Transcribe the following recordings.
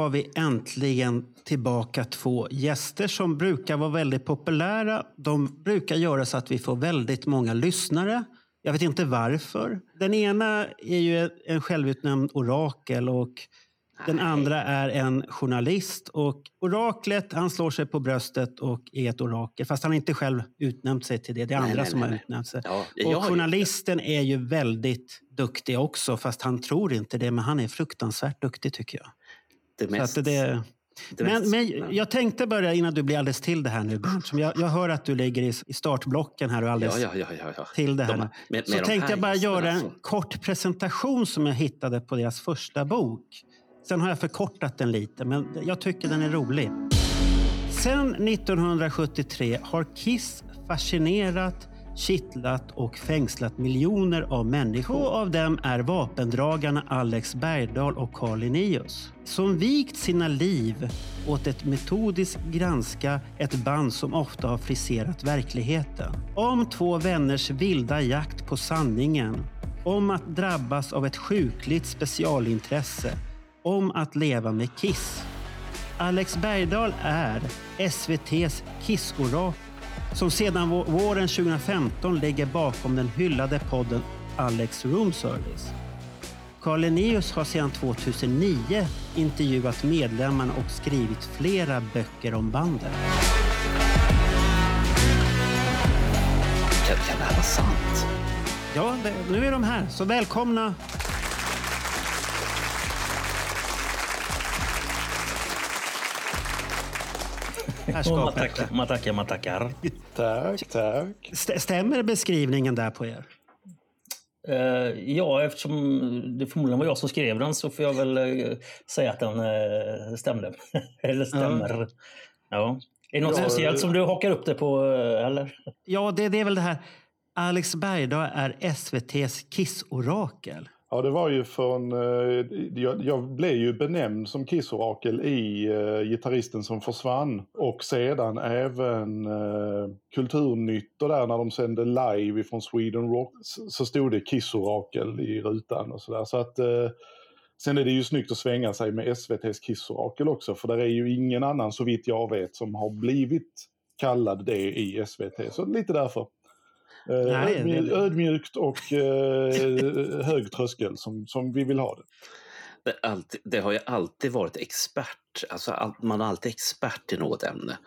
Har vi äntligen tillbaka två gäster som brukar vara väldigt populära. De brukar göra så att vi får väldigt många lyssnare. Jag vet inte varför. Den ena är ju en självutnämnd orakel och den andra är en journalist. Och oraklet, han slår sig på bröstet och är ett orakel. Fast han har inte själv utnämnt sig till det. Det är andra nej, som nej, har nej. utnämnt sig. Ja, och journalisten är ju väldigt duktig också. Fast han tror inte det. Men han är fruktansvärt duktig tycker jag. Det Så mest, att det, det men, mest- men jag tänkte börja innan du blir alldeles till det här nu Bernt. Som Jag, jag hör att du ligger i, i startblocken här och alldeles ja, ja, ja, till det här. De- med- Så med tänkte jag bara göra en alltså. kort presentation som jag hittade på deras första bok. Sen har jag förkortat den lite, men jag tycker den är rolig. Sen 1973 har Kiss fascinerat, kittlat och fängslat miljoner av människor. Två av dem är vapendragarna Alex Bergdahl och Carl Linnaeus som vikt sina liv åt ett metodiskt granska ett band som ofta har friserat verkligheten. Om två vänners vilda jakt på sanningen om att drabbas av ett sjukligt specialintresse om att leva med Kiss Alex Bergdahl är SVTs Kiss-orakel som sedan vå- våren 2015 ligger bakom den hyllade podden Alex Room Service. Carl Linnaeus har sedan 2009 intervjuat medlemmarna och skrivit flera böcker om bandet. Kan det här vara sant? Ja, det, nu är de här, så välkomna! Herrskapet. man tackar. Man tackar. Tack, tack. St- Stämmer beskrivningen där på er? Eh, ja, eftersom det förmodligen var jag som skrev den så får jag väl eh, säga att den uh, stämde. eller stämmer. Ja. Är det något Ja, speciellt som du hakar upp det på? eller? Ja, det, det är väl det här. Alex Bergdahl är SVTs Kiss-orakel. Ja, det var ju från... Eh, jag, jag blev ju benämnd som Kissorakel i uh, Gitarristen som försvann. Och sedan även uh, Kulturnytt och där när de sände live från Sweden Rock så, stod det Kissorakel i rutan och sådär. Så att... Uh, Sen är det ju snyggt att svänga sig med SVTs Kissorakel också. För det är ju ingen annan så vitt jag vet som har blivit kallad det i SVT. Så lite därför. Eh, Nej, Ödmjukt och eh, hög tröskel som, som vi vill ha det. Det, alltid, det har ju alltid varit expert, alltså all, man är alltid expert i något ämne.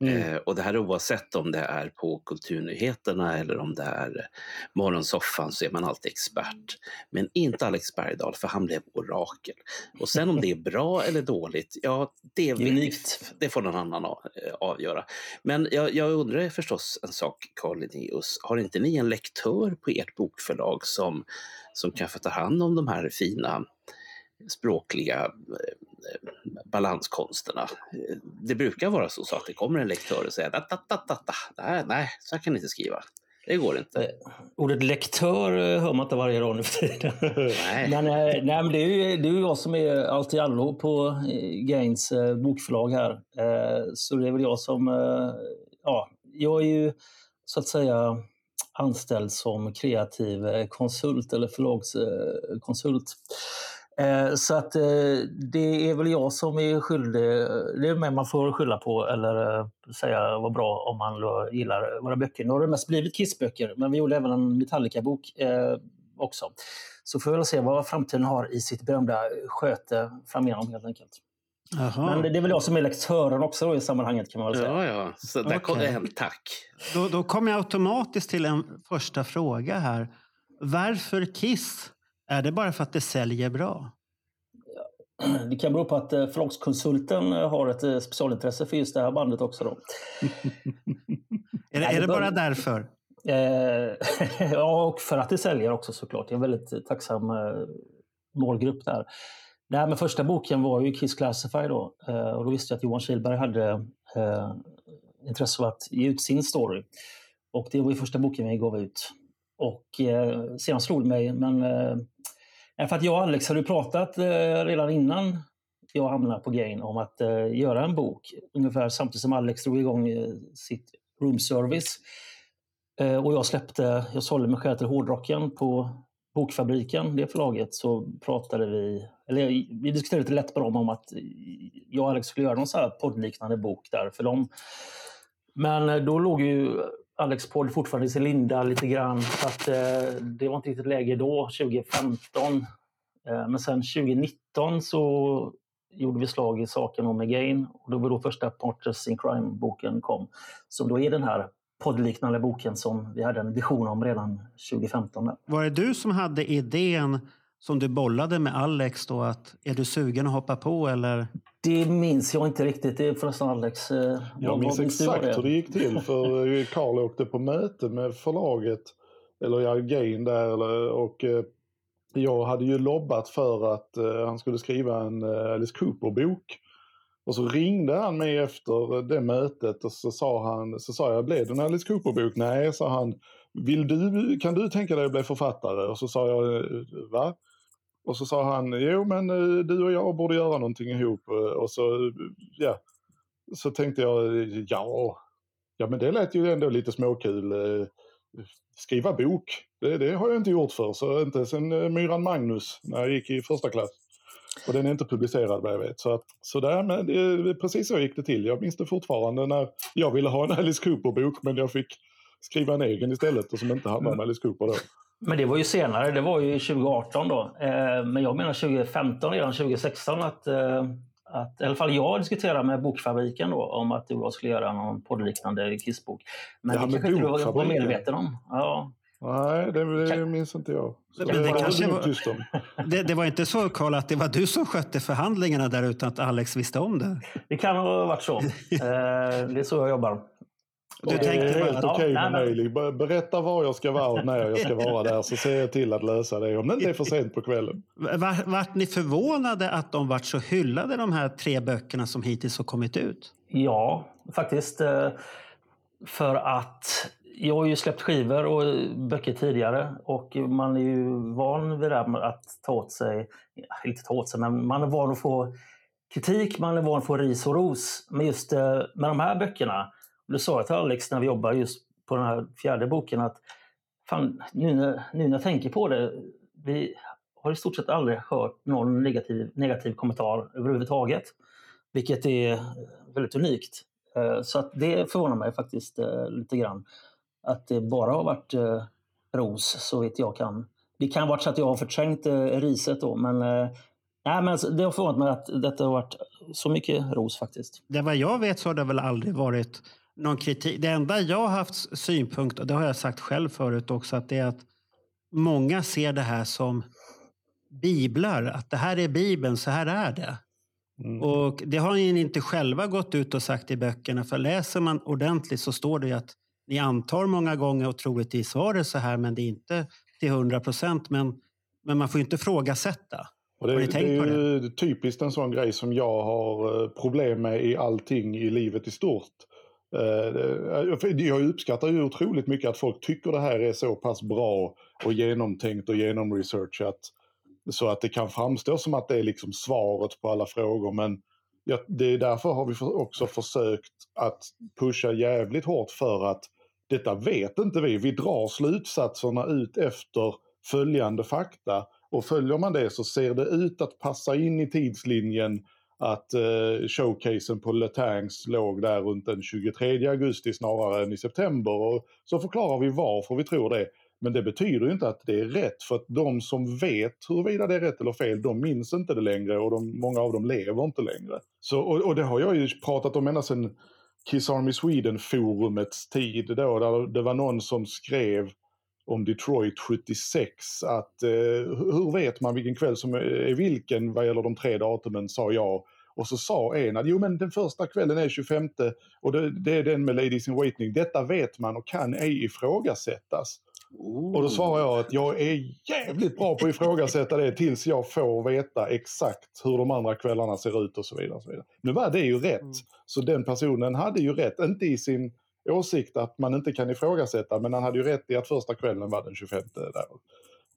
Mm. Eh, och det här oavsett om det är på Kulturnyheterna eller om det är Morgonsoffan så är man alltid expert. Men inte Alex Bergdahl för han blev orakel. Och sen om det är bra eller dåligt, ja det, Unikt. det får någon annan eh, avgöra. Men jag, jag undrar förstås en sak, Carl Linnaeus. Har inte ni en lektör på ert bokförlag som, som kan få ta hand om de här fina språkliga eh, balanskonsterna. Eh, Det brukar vara så, att det kommer en lektör och säger da, da, da, da, da. Nej, nej, så här kan ni inte skriva. Det går inte. Eh, Ordet lektör eh, hör man inte varje dag nu för tiden. Nej. Men, eh, nej, men det, är ju, det är ju jag som är allt i allo på eh, Gains eh, bokförlag här. Eh, så det är väl jag som... Eh, ja, jag är ju så att säga anställd som kreativ eh, konsult eller förlagskonsult. Eh, så att eh, det är väl jag som är skyldig. Det är mig man får skylla på eller eh, säga vad bra om man gillar våra böcker. Nu har det mest blivit Kissböcker, men vi gjorde även en Metallica-bok eh, också. Så får vi väl se vad framtiden har i sitt berömda sköte framigenom helt enkelt. Jaha. Men det det är väl jag som är lektören också då, i sammanhanget kan man väl säga. Ja, ja. Så där kom Okej. det en tack. Då, då kommer jag automatiskt till en första fråga här. Varför Kiss? Är det bara för att det säljer bra? Det kan bero på att eh, förlagskonsulten eh, har ett eh, specialintresse för just det här bandet också. Då. Är, det, är det bara därför? Ja, och för att det säljer också såklart. Det är en väldigt tacksam målgrupp där. Nej, men första boken var ju Kiss Classified då. Och då visste jag att Johan Kihlberg hade intresse av att ge ut sin story. Och det var ju första boken vi gav ut. Och eh, sedan slog det mig, men Eh, för att jag och Alex hade pratat eh, redan innan jag hamnade på Gain om att eh, göra en bok. Ungefär samtidigt som Alex drog igång eh, sitt room service. Eh, och jag släppte, jag sålde mig själv till hårdrocken på Bokfabriken, det förlaget, så pratade vi, eller vi diskuterade lite lätt med dem om att eh, jag och Alex skulle göra någon så här poddliknande bok där för dem. Men eh, då låg ju Alex podd fortfarande i sin linda lite grann. Så att, eh, det var inte riktigt läge då, 2015. Eh, men sen 2019 så gjorde vi slag i saken om Again. Och det var då första Partners in Crime-boken kom. Som då är den här poddliknande boken som vi hade en vision om redan 2015. Var det du som hade idén som du bollade med Alex då att är du sugen att hoppa på eller? Det minns jag inte riktigt. Det är förresten Alex. Eh, jag minns exakt det? hur det gick till för eh, Karl åkte på möte med förlaget eller ja, Gain där och eh, jag hade ju lobbat för att han skulle skriva en Alice Cooper-bok. Och så ringde han mig efter det mötet och så sa han, så sa jag, blev det en Alice Cooper-bok? Nej, sa han. Vill du, kan du tänka dig att bli författare? Och så sa jag, va? Och så sa han, jo men eh, du och jag borde göra någonting ihop. Och så, ja, så tänkte jag, ja, ja men det lät ju ändå lite småkul. Eh, skriva bok, det, det har jag inte gjort för så inte sen eh, Myran Magnus när jag gick i första klass. Och den är inte publicerad vad jag vet. Så, att, så där, men det, precis så gick det till. Jag minns det fortfarande när jag ville ha en Alice Cooper-bok men jag fick skriva en egen istället och som inte handlade om Alice Cooper då. Men det var ju senare, det var ju 2018 då. Eh, men jag menar 2015, redan 2016 att, eh, att i alla fall jag diskuterade med Bokfabriken då om att jag skulle göra någon poddliknande Kissbok. Men ja, det kanske inte du var medveten om. Ja. Nej, det, det minns inte jag. Det, det, kanske var, det, det, var inte så, Karl, att det var du som skötte förhandlingarna där utan att Alex visste om det? Det kan ha varit så. Eh, det är så jag jobbar. Du det tänkte är helt okej okay med mig. Berätta var jag ska vara och när jag ska vara där så ser jag till att lösa det om det inte är för sent på kvällen. Vart, vart ni förvånade att de vart så hyllade de här tre böckerna som hittills har kommit ut? Ja, faktiskt. Eh, för att jag har ju släppt skivor och böcker tidigare och man är ju van vid det här med att ta åt sig, inte ta åt sig, men man är van att få kritik, man är van att få ris och ros. Men just eh, med de här böckerna, och det sa jag till Alex när vi jobbade just på den här fjärde boken att fan, nu, när, nu när jag tänker på det, vi har i stort sett aldrig hört någon negativ, negativ kommentar överhuvudtaget. Vilket är väldigt unikt. Eh, så att det förvånar mig faktiskt eh, lite grann att det bara har varit eh, ros så vitt jag kan. Det kan ha varit så att jag har förträngt riset då men Nej, men alltså, det har förvånat mig att detta har varit så mycket ros faktiskt. Det vad jag vet så har det väl aldrig varit någon kritik. Det enda jag har haft synpunkt, och det har jag sagt själv förut också, att det är att många ser det här som biblar. Att det här är Bibeln, så här är det. Mm. Och det har ni inte själva gått ut och sagt i böckerna. För läser man ordentligt så står det att ni antar många gånger och troligtvis var det så här, men det är inte till hundra procent. Men, men man får inte ifrågasätta. Och det, har ni tänkt det är ju det? typiskt en sån grej som jag har eh, problem med i allting i livet i stort. Eh, eh, jag uppskattar ju otroligt mycket att folk tycker det här är så pass bra och genomtänkt och genomresearchat. Så att det kan framstå som att det är liksom svaret på alla frågor. Men ja, det är därför har vi också försökt att pusha jävligt hårt för att detta vet inte vi. Vi drar slutsatserna ut efter följande fakta. Och följer man det så ser det ut att passa in i tidslinjen att eh, showcasen på Le Tangs låg där runt den 23 augusti snarare än i september. Och så förklarar vi varför vi tror det. Men det betyder inte att det är rätt för att de som vet huruvida det är rätt eller fel, de minns inte det längre och de, många av dem lever inte längre. Så, och, och det har jag ju pratat om ända sedan Kiss Army Sweden-forumets tid då, där det var någon som skrev om Detroit 76 att eh, hur vet man vilken kväll som är vilken vad gäller de tre datumen, sa jag. Och så sa en att jo men den första kvällen är 25 och det, det är den med Ladies in Waiting. Detta vet man och kan ej ifrågasättas. Och då svarar jag att jag är jävligt bra på att ifrågasätta det tills jag får veta exakt hur de andra kvällarna ser ut och så vidare. Och så vidare. Nu var det ju rätt, Mm. så den personen hade ju rätt, inte i sin åsikt att man inte kan ifrågasätta, men han hade ju rätt i att första kvällen var den 25 där.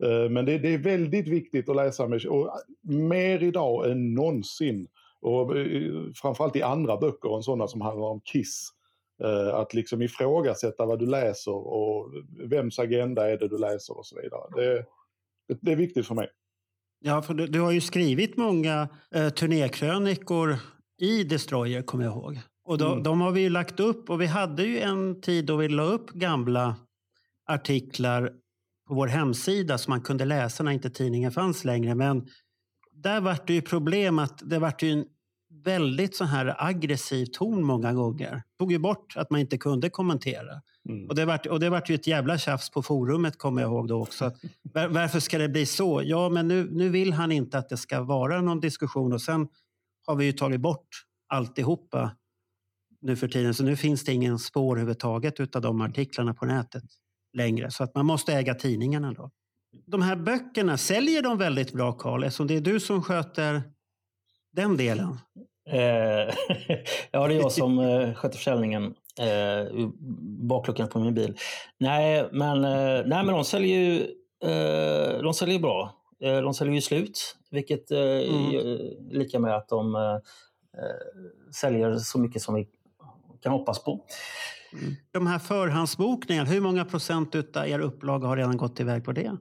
Eh, men det, det är väldigt viktigt att läsa med, och mer idag än någonsin. Och eh, framförallt i andra böcker än sådana som handlar om Kiss. Eh, att liksom ifrågasätta vad du läser och vems agenda är det du läser och så vidare. Det, det, det är viktigt för mig. Ja, för du, du har ju skrivit många eh, turnékrönikor i Destroyer, kommer jag ihåg. Och de, Mm. de har vi ju lagt upp och vi hade ju en tid då vi la upp gamla artiklar på vår hemsida som man kunde läsa när inte tidningen fanns längre. Men där var det ju problem att det var ju en väldigt så här aggressiv ton många gånger. tog ju bort att man inte kunde kommentera. Mm. Och det vart, och det vart ju ett jävla tjafs på forumet kommer jag ihåg då också. Att, var, varför ska det bli så? Ja, men nu, nu vill han inte att det ska vara någon diskussion och sen har vi ju tagit bort alltihopa nu för tiden. Så nu finns det ingen spår överhuvudtaget utav de artiklarna på nätet längre. Så att man måste äga tidningarna då. De här böckerna, säljer de väldigt bra Karl? Eftersom det är du som sköter den delen. Eh, ja, det är jag som eh, sköter försäljningen eh, bakluckan på min bil. Nej, men, eh, nej, men de säljer ju eh, de säljer bra. Eh, de säljer ju slut, vilket eh, Mm. är lika med att de eh, eh, säljer så mycket som vi kan hoppas på. De här förhandsbokningarna, hur många procent utav er upplaga har redan gått iväg på det?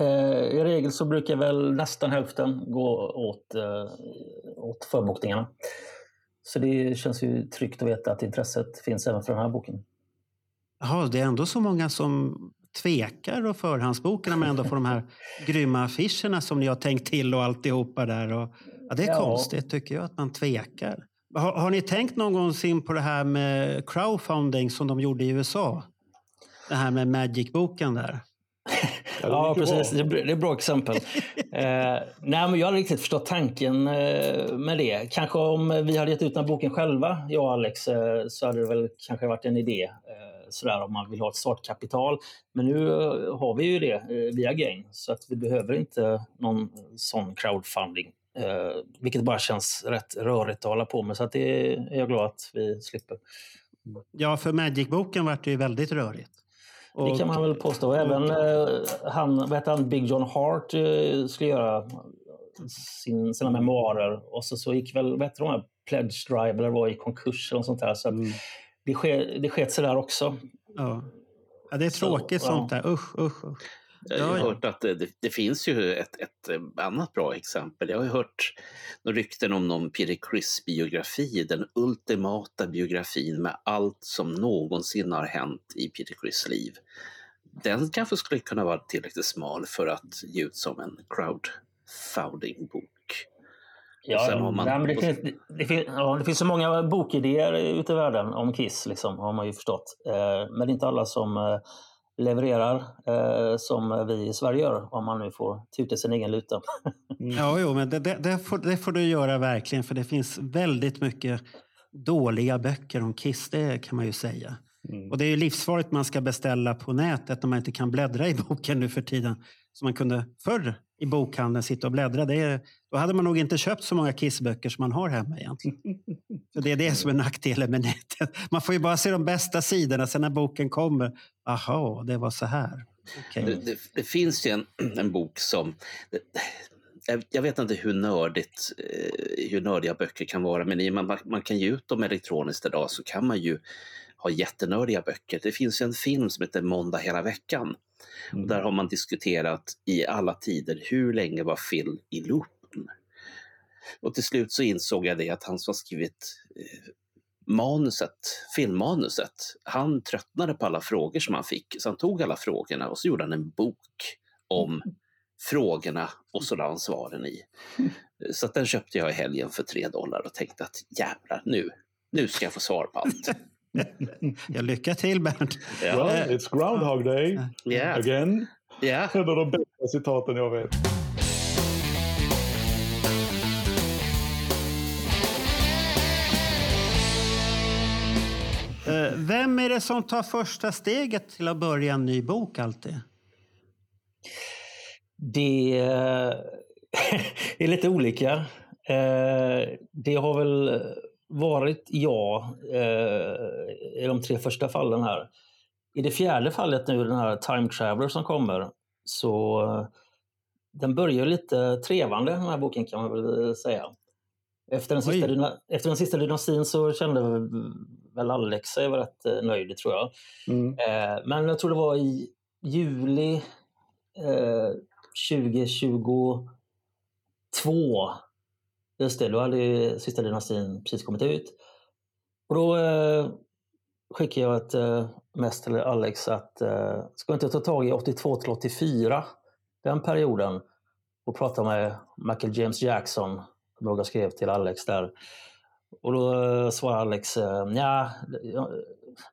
Eh, I regel så brukar väl nästan hälften gå åt, eh, åt förbokningarna. Så det känns ju tryggt att veta att intresset finns även för den här boken. Jaha, det är ändå så många som tvekar och förhandsbokar när man ändå får de här grymma affischerna som ni har tänkt till och alltihopa där. Och, ja, det är Ja. konstigt tycker jag att man tvekar. Har, har ni tänkt någonsin på det här med crowdfunding som de gjorde i USA? Det här med Magic-boken där. Ja, precis. bra. Det, är- det är ett bra exempel. eh, nej, men jag har riktigt förstått tanken eh, med det. Kanske om vi hade gett ut den här boken själva, jag och Alex, eh, så hade det väl kanske varit en idé. Eh, sådär om man vill ha ett startkapital. Men nu eh, har vi ju det eh, via Gain, så att vi behöver inte någon sån crowdfunding. Eh, vilket bara känns rätt rörigt att hålla på med. Så att det är jag glad att vi slipper. Ja, för Magic-boken var det ju väldigt rörigt. Det Och- kan man väl påstå. Även eh, han, vad heter han, Big John Hart eh, skulle göra sin, sina memoarer. Och så, så gick väl, vad heter de här, Pledge Drive eller var i konkurs eller sånt där. Så Mm. det, sker, det sket sig där också. Ja. ja, det är tråkigt Så, sånt ja. där. Usch, usch, usch. Jag har Ja, ja. hört att det, det, det finns ju ett, ett eh, annat bra exempel. Jag har hört några rykten om någon Peter Criss-biografi, den ultimata biografin med allt som någonsin har hänt i Peter Criss liv. Den kanske skulle kunna vara tillräckligt smal för att ge ut som en crowdfunding-bok. Ja, man- nej, det, finns, det, det, finns, ja, det finns så många bokidéer ute i världen om Kiss, liksom, har man ju förstått. Eh, men det är inte alla som eh, levererar eh, som vi i Sverige gör, om man nu får tuta sin egen luta. Ja, jo, men det, det, det, får, det får du göra verkligen. För det finns väldigt mycket dåliga böcker om Kiss, det kan man ju säga. Mm. Och det är ju livsfarligt man ska beställa på nätet när man inte kan bläddra i boken nu för tiden. Som man kunde förr i bokhandeln sitta och bläddra. Det är, då hade man nog inte köpt så många Kiss-böcker som man har hemma egentligen. Så det är det som är nackdelen med nätet. Man får ju bara se de bästa sidorna, sen när boken kommer. Aha, det var så här. Okej. Det, det, det finns ju en, en bok som... Jag, jag vet inte hur nördigt, eh, hur nördiga böcker kan vara, men i man, man kan ge ut dem elektroniskt idag så kan man ju ha jättenördiga böcker. Det finns en film som heter Måndag hela veckan. Mm. Där har man diskuterat i alla tider, hur länge var Phil i loopen? Och till slut så insåg jag det att han som har skrivit eh, manuset, filmmanuset, han tröttnade på alla frågor som han fick. Så han tog alla frågorna och så gjorde han en bok om frågorna och så la han svaren i. Så den köpte jag i helgen för tre dollar och tänkte att jävlar, nu, nu ska jag få svar på allt. Ja, lycka till Bernt. Ja, Well, it's Groundhog Day ja, again. ja. En av de bästa citaten jag vet. Eh, vem är det som tar första steget till att börja en ny bok alltid? Det är lite olika. Eh, det har väl varit jag eh, i de tre första fallen här. I det fjärde fallet nu, den här Time Traveler som kommer, så eh, den börjar lite trevande den här boken kan man väl säga. Efter den, sista, dyna, efter den sista dynastin så kände väl Alex sig rätt nöjd tror jag. Mm. Men jag tror det var i juli 2022 Just det, då hade ju Sista dynastin precis kommit ut. Och då eh, skickade jag ett eh, mest till Alex att eh, ska inte ta tag i 82 till 84, den perioden, och prata med Michael James Jackson. Jag skrev till Alex där. Och då eh, svarade Alex, eh, ja, jag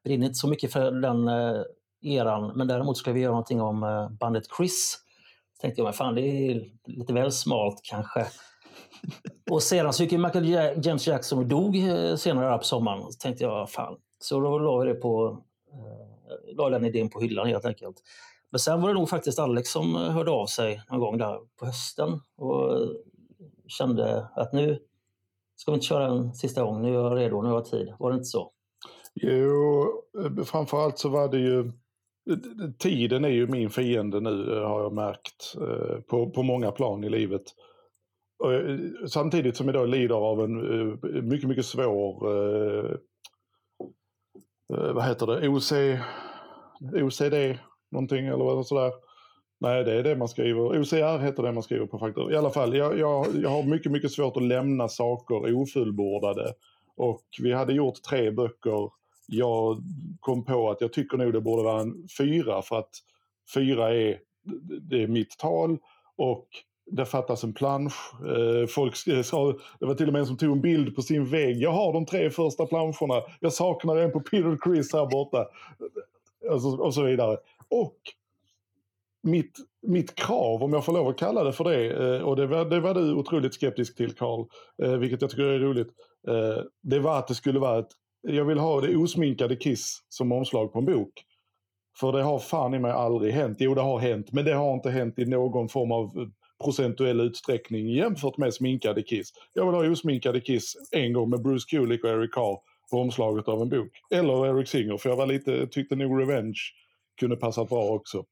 brinner inte så mycket för den eh, eran, men däremot ska vi göra någonting om eh, bandet Chris. Så tänkte jag, men fan det är lite väl smalt kanske. Och sedan så gick Michael James Jackson och dog eh, senare på sommaren. Så tänkte jag, fan. Så då la jag det på, eh, la den idén på hyllan helt enkelt. Men sen var det nog faktiskt Alex som eh, hörde av sig någon gång där på hösten och eh, kände att nu ska vi inte köra en sista gång, nu är jag redo, nu har jag tid. Var det inte så? Jo, framförallt så var det ju Tiden är ju min fiende nu har jag märkt på, på många plan i livet. Eh, samtidigt som jag då lider av en eh, mycket, mycket svår, eh, vad heter det, OC, OCD någonting eller vad sådär. Nej, det är det man skriver. OCR heter det man skriver på faktor. I alla fall, jag, jag, jag har mycket, mycket svårt att lämna saker ofullbordade. Och vi hade gjort tre böcker. Jag kom på att jag tycker nog det borde vara en fyra för att fyra är, det är mitt tal och det fattas en plansch. Eh, folk eh, sa, det var till och med en som tog en bild på sin vägg. Jag har de tre första planscherna. Jag saknar en på Peter Chris här borta. Alltså, och så vidare. Och mitt, mitt krav, om jag får lov att kalla det för det, eh, och det var, det var du otroligt skeptisk till Carl, vilket jag tycker är roligt. Det var att det skulle vara ett, jag vill ha det osminkade Kiss som omslag på en bok. För det har fan i mig aldrig hänt. Jo, det har hänt, men det har inte hänt i någon form av procentuell utsträckning jämfört med sminkade Kiss. Jag vill ha osminkade Kiss en gång med Bruce Kulick och Eric Carr på omslaget av en bok. Eller Eric Singer, för jag var lite, tyckte nog Revenge kunde passa bra också.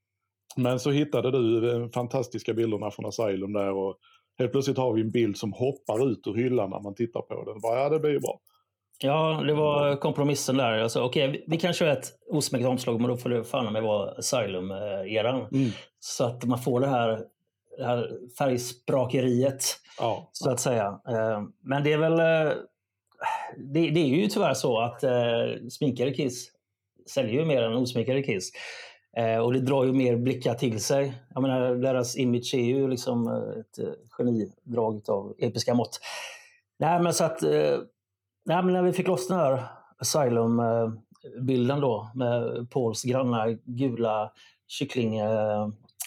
Men så hittade du de fantastiska bilderna från Asylum där och helt plötsligt har vi en bild som hoppar ut ur hyllan när man tittar på den. Bara, ja, det blir ju bra. Ja, det var kompromissen där. Alltså, Okej, okay, vi kan köra ett osminkat omslag, men då får det fan med vara Asylum-eran. Mm. Så att man får det här det här färgsprakeriet. Ja. Så att säga. Eh, men det är väl... Eh, det, det är ju tyvärr så att eh, sminkade Kiss säljer ju mer än osminkade Kiss. Och det drar ju mer blickar till sig. Jag menar, deras image är ju liksom ett genidrag av episka mått. Nej, men så att... Nej, men när vi fick loss den här Asylum-bilden då med Pauls granna gula kyckling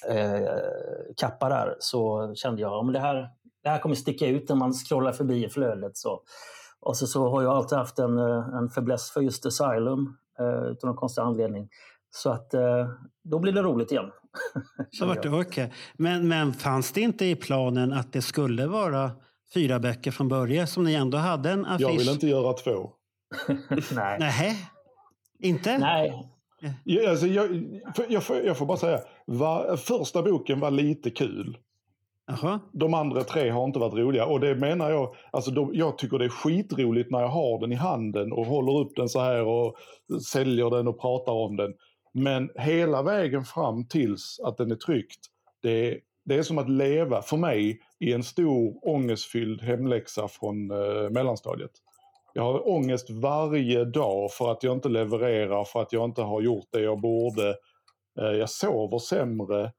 eh, där så kände jag att det här, det här kommer sticka ut när man scrollar förbi i flödet. Så. Och så, så har jag alltid haft en, eh, en fäbless för just Asylum eh, utan någon konstig anledning. Så att eh, då blir det roligt igen. så vart det okay. men, men fanns det inte i planen att det skulle vara fyra böcker från början som ni ändå hade en affisch? Jag vill inte göra två. Nej. Nej. Inte? Nej. Ja, alltså, jag, jag, får, jag får bara säga, va, första boken var lite kul. Aha. De andra tre har inte varit roliga och det menar jag, alltså de, jag tycker det är skitroligt när jag har den i handen och håller upp den så här och säljer den och pratar om den. Men hela vägen fram tills att den är tryckt, det, det är som att leva för mig i en stor ångestfylld hemläxa från eh, mellanstadiet. Jag har ångest varje dag för att jag inte levererar, för att jag inte har gjort det jag borde. Eh, jag sover sämre.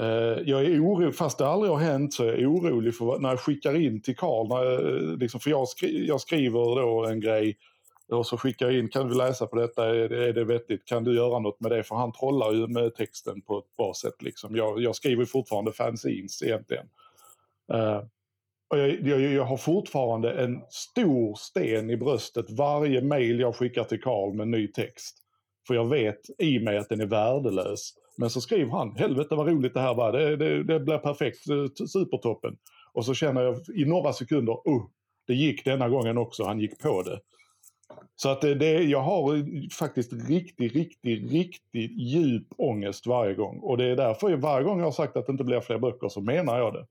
Eh, jag är orolig, fast det aldrig har hänt så jag är orolig för när jag skickar in till Karl. Eh, liksom, för jag, skri jag, skriver då en grej och så skickar jag in, kan du läsa på detta, är det, är det vettigt, kan du göra något med det? För han trollar ju med texten på ett bra sätt. Liksom. Jag, jag skriver fortfarande fanzines egentligen. Uh, Och jag, jag, jag har fortfarande en stor sten i bröstet varje mail jag skickar till Karl med ny text. För jag vet i mig att den är värdelös. Men så skriver han, helvete vad roligt det här var, det, det, det blir perfekt, eh, supertoppen. Och så känner jag i några sekunder, oh, det gick denna gången också, han gick på det. Så att det, det, jag har eh, faktiskt riktigt, riktigt, riktigt djup ångest varje gång. Och det är därför varje gång jag har sagt att det inte blir fler böcker så menar jag det.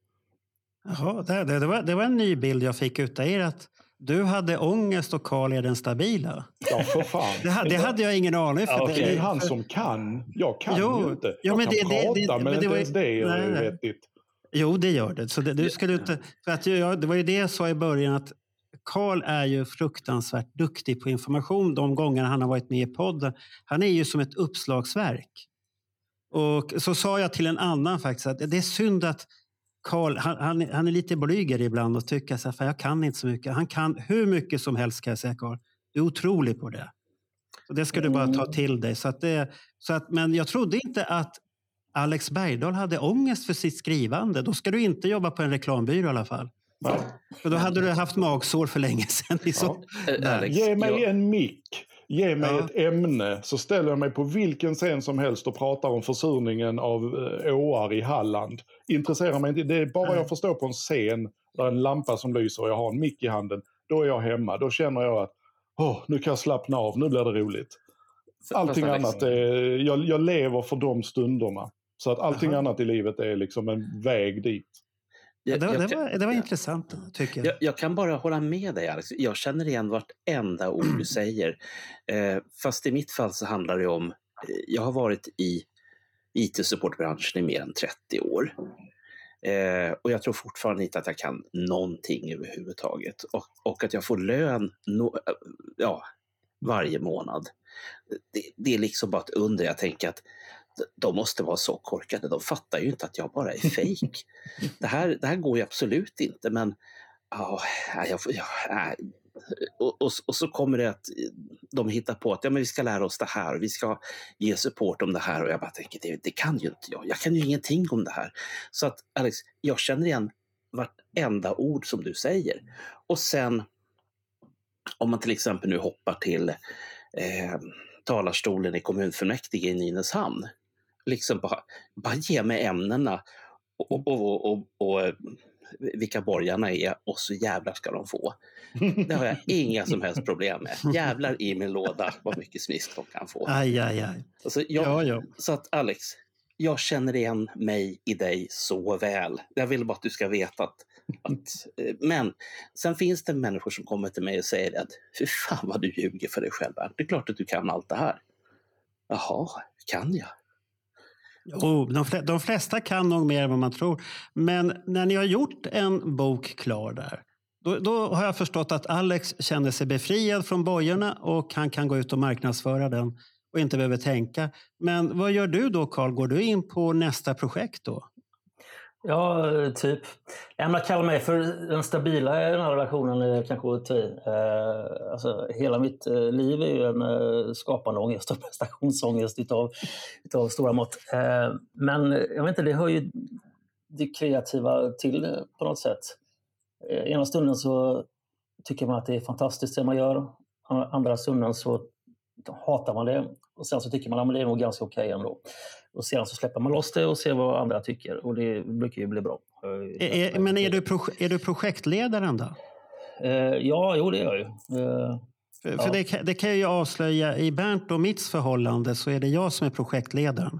Jaha, det, det, det, var, det var en ny bild jag fick utav er. Att du hade ångest och Karl är den stabila. Ja, för fan. Det, ha- det hade jag ingen aning för. Ja, Det är han som kan. Jag kan Jo, ju inte. Jag men kan det- det- prata, det- men, men det inte var ens det är nej. vettigt. Jo, det gör det. Så det, du skulle inte, för att jag, det var ju det jag sa i början att Karl är ju fruktansvärt duktig på information de gånger han har varit med i podden. Han är ju som ett uppslagsverk. Och så sa jag till en annan faktiskt att det är synd att Karl, han, han, han är lite blyger ibland och tycker så här, "Fan, jag kan inte så mycket. Han kan hur mycket som helst kan jag säga Karl. Du är otrolig på det. Så det ska du bara ta till dig. Så att det, så att, men jag trodde inte att Alex Bergdahl hade ångest för sitt skrivande. Då ska du inte jobba på en reklambyrå i alla fall. Nej. För då hade du haft magsår för länge sedan. Alex, Ge mig jag- en mick. Ge mig Ja. ett ämne så ställer jag mig på vilken scen som helst och pratar om försurningen av eh, åar i Halland. Intresserar mig inte. Det är bara jag får stå på en scen där en lampa som lyser och jag har en mick i handen. Då är jag hemma. Då känner jag att Åh, nu kan jag slappna av, nu blir det roligt. Allting annat, är, jag, jag lever för de stunderna. Så att allting Jaha. annat i livet är liksom en väg dit. Jag- det, jag det, var, det var intressant tycker jag. Jag, jag kan bara hålla med dig Alex. Jag känner igen vartenda ord du säger. Eh, fast i mitt fall så handlar det om, eh, jag har varit i IT-supportbranschen i mer än 30 år. Eh, och jag tror fortfarande inte att jag kan någonting överhuvudtaget. Och, och att jag får lön no, eh, ja, varje månad. Det, det är liksom bara ett under. Jag tänker att de måste vara så korkade. De fattar ju inte att jag bara är fejk. det, här, det här går ju absolut inte. Men ja, nej, jag, får- ja, nej. Och, och, och så kommer det att de hittar på att ja, men vi ska lära oss det här och vi ska ge support om det här. Och jag bara tänker, det, det kan ju inte jag. Jag kan ju ingenting om det här. Så att Alex, jag känner igen vartenda ord som du säger. Och sen om man till exempel nu hoppar till eh, talarstolen i kommunfullmäktige i Nynäshamn. Liksom bara, bara ge mig ämnena och, och, och, och, och eh, vilka borgarna är och så jävlar ska de få. Det har jag inga som helst problem med. Jävlar i min låda vad mycket smisk de kan få. Aj, aj, aj. Alltså, jag, Ja, ja. Så att Alex, jag känner igen mig i dig så väl. Jag vill bara att du ska veta att... att eh, men sen finns det människor som kommer till mig och säger att fy fan vad du ljuger för dig själv. Det är klart att du kan allt det här. Jaha, kan jag? Jo, de, flesta, de flesta kan nog mer än vad man tror. Men när ni har gjort en bok klar där, då, då har jag förstått att Alex känner sig befriad från bojorna och han kan gå ut och marknadsföra den och inte behöver tänka. Men vad gör du då, Carl? Går du in på nästa projekt då? Ja, typ. Jag att kalla mig för den stabila i den här relationen är kanske att ta i. Eh, alltså, hela mitt eh, liv är ju en eh, skapande ångest och prestationsångest utav, utav stora mått. Eh, men jag vet inte, det hör ju det kreativa till på något sätt. Eh, ena stunden så tycker man att det är fantastiskt det man gör. Andra stunden så hatar man det. Och sen så tycker man att det är nog ganska okej ändå. Och sen så släpper man loss det och ser vad andra tycker. Och det brukar ju bli bra. Är, är, men är du, är du projektledaren då? Eh, ja, jo det gör jag ju. Eh, För, Ja. för det, kan- det kan jag ju avslöja, i Bernt och mitt förhållande så är det jag som är projektledaren.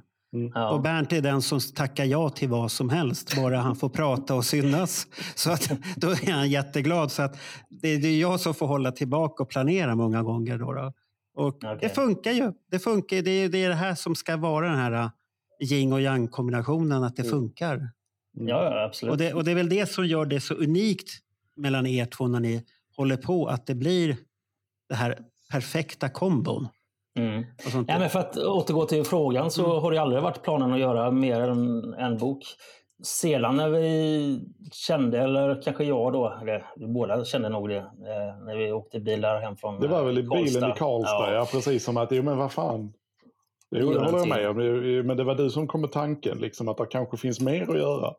ja. Och Bernt är den som tackar ja till vad som helst, bara han får prata och synas. Så att, då är han jätteglad. Så att det, är jag som får hålla tillbaka och planera många gånger. Då, då. Och Okej. Det funkar ju. Det, funkar, det, är, det är här som ska vara den här yin och yang kombinationen, att det Mm. funkar. ja, absolut. Och det, och det är väl det som gör det så unikt mellan er två när ni håller på, att det blir det här perfekta kombon. Mm. Ja, men för att återgå till frågan så Mm. har det aldrig varit planen att göra mer än en bok. Sedan när vi kände, eller kanske jag då, eller vi båda kände nog det, eh, när vi åkte bil där hem från Det var väl i eh, bilen i Karlstad, Ja. ja. precis som att, jo men vad fan. Jo, det håller jag med om. Men det var du som kom med tanken, liksom, att det kanske finns mer att göra.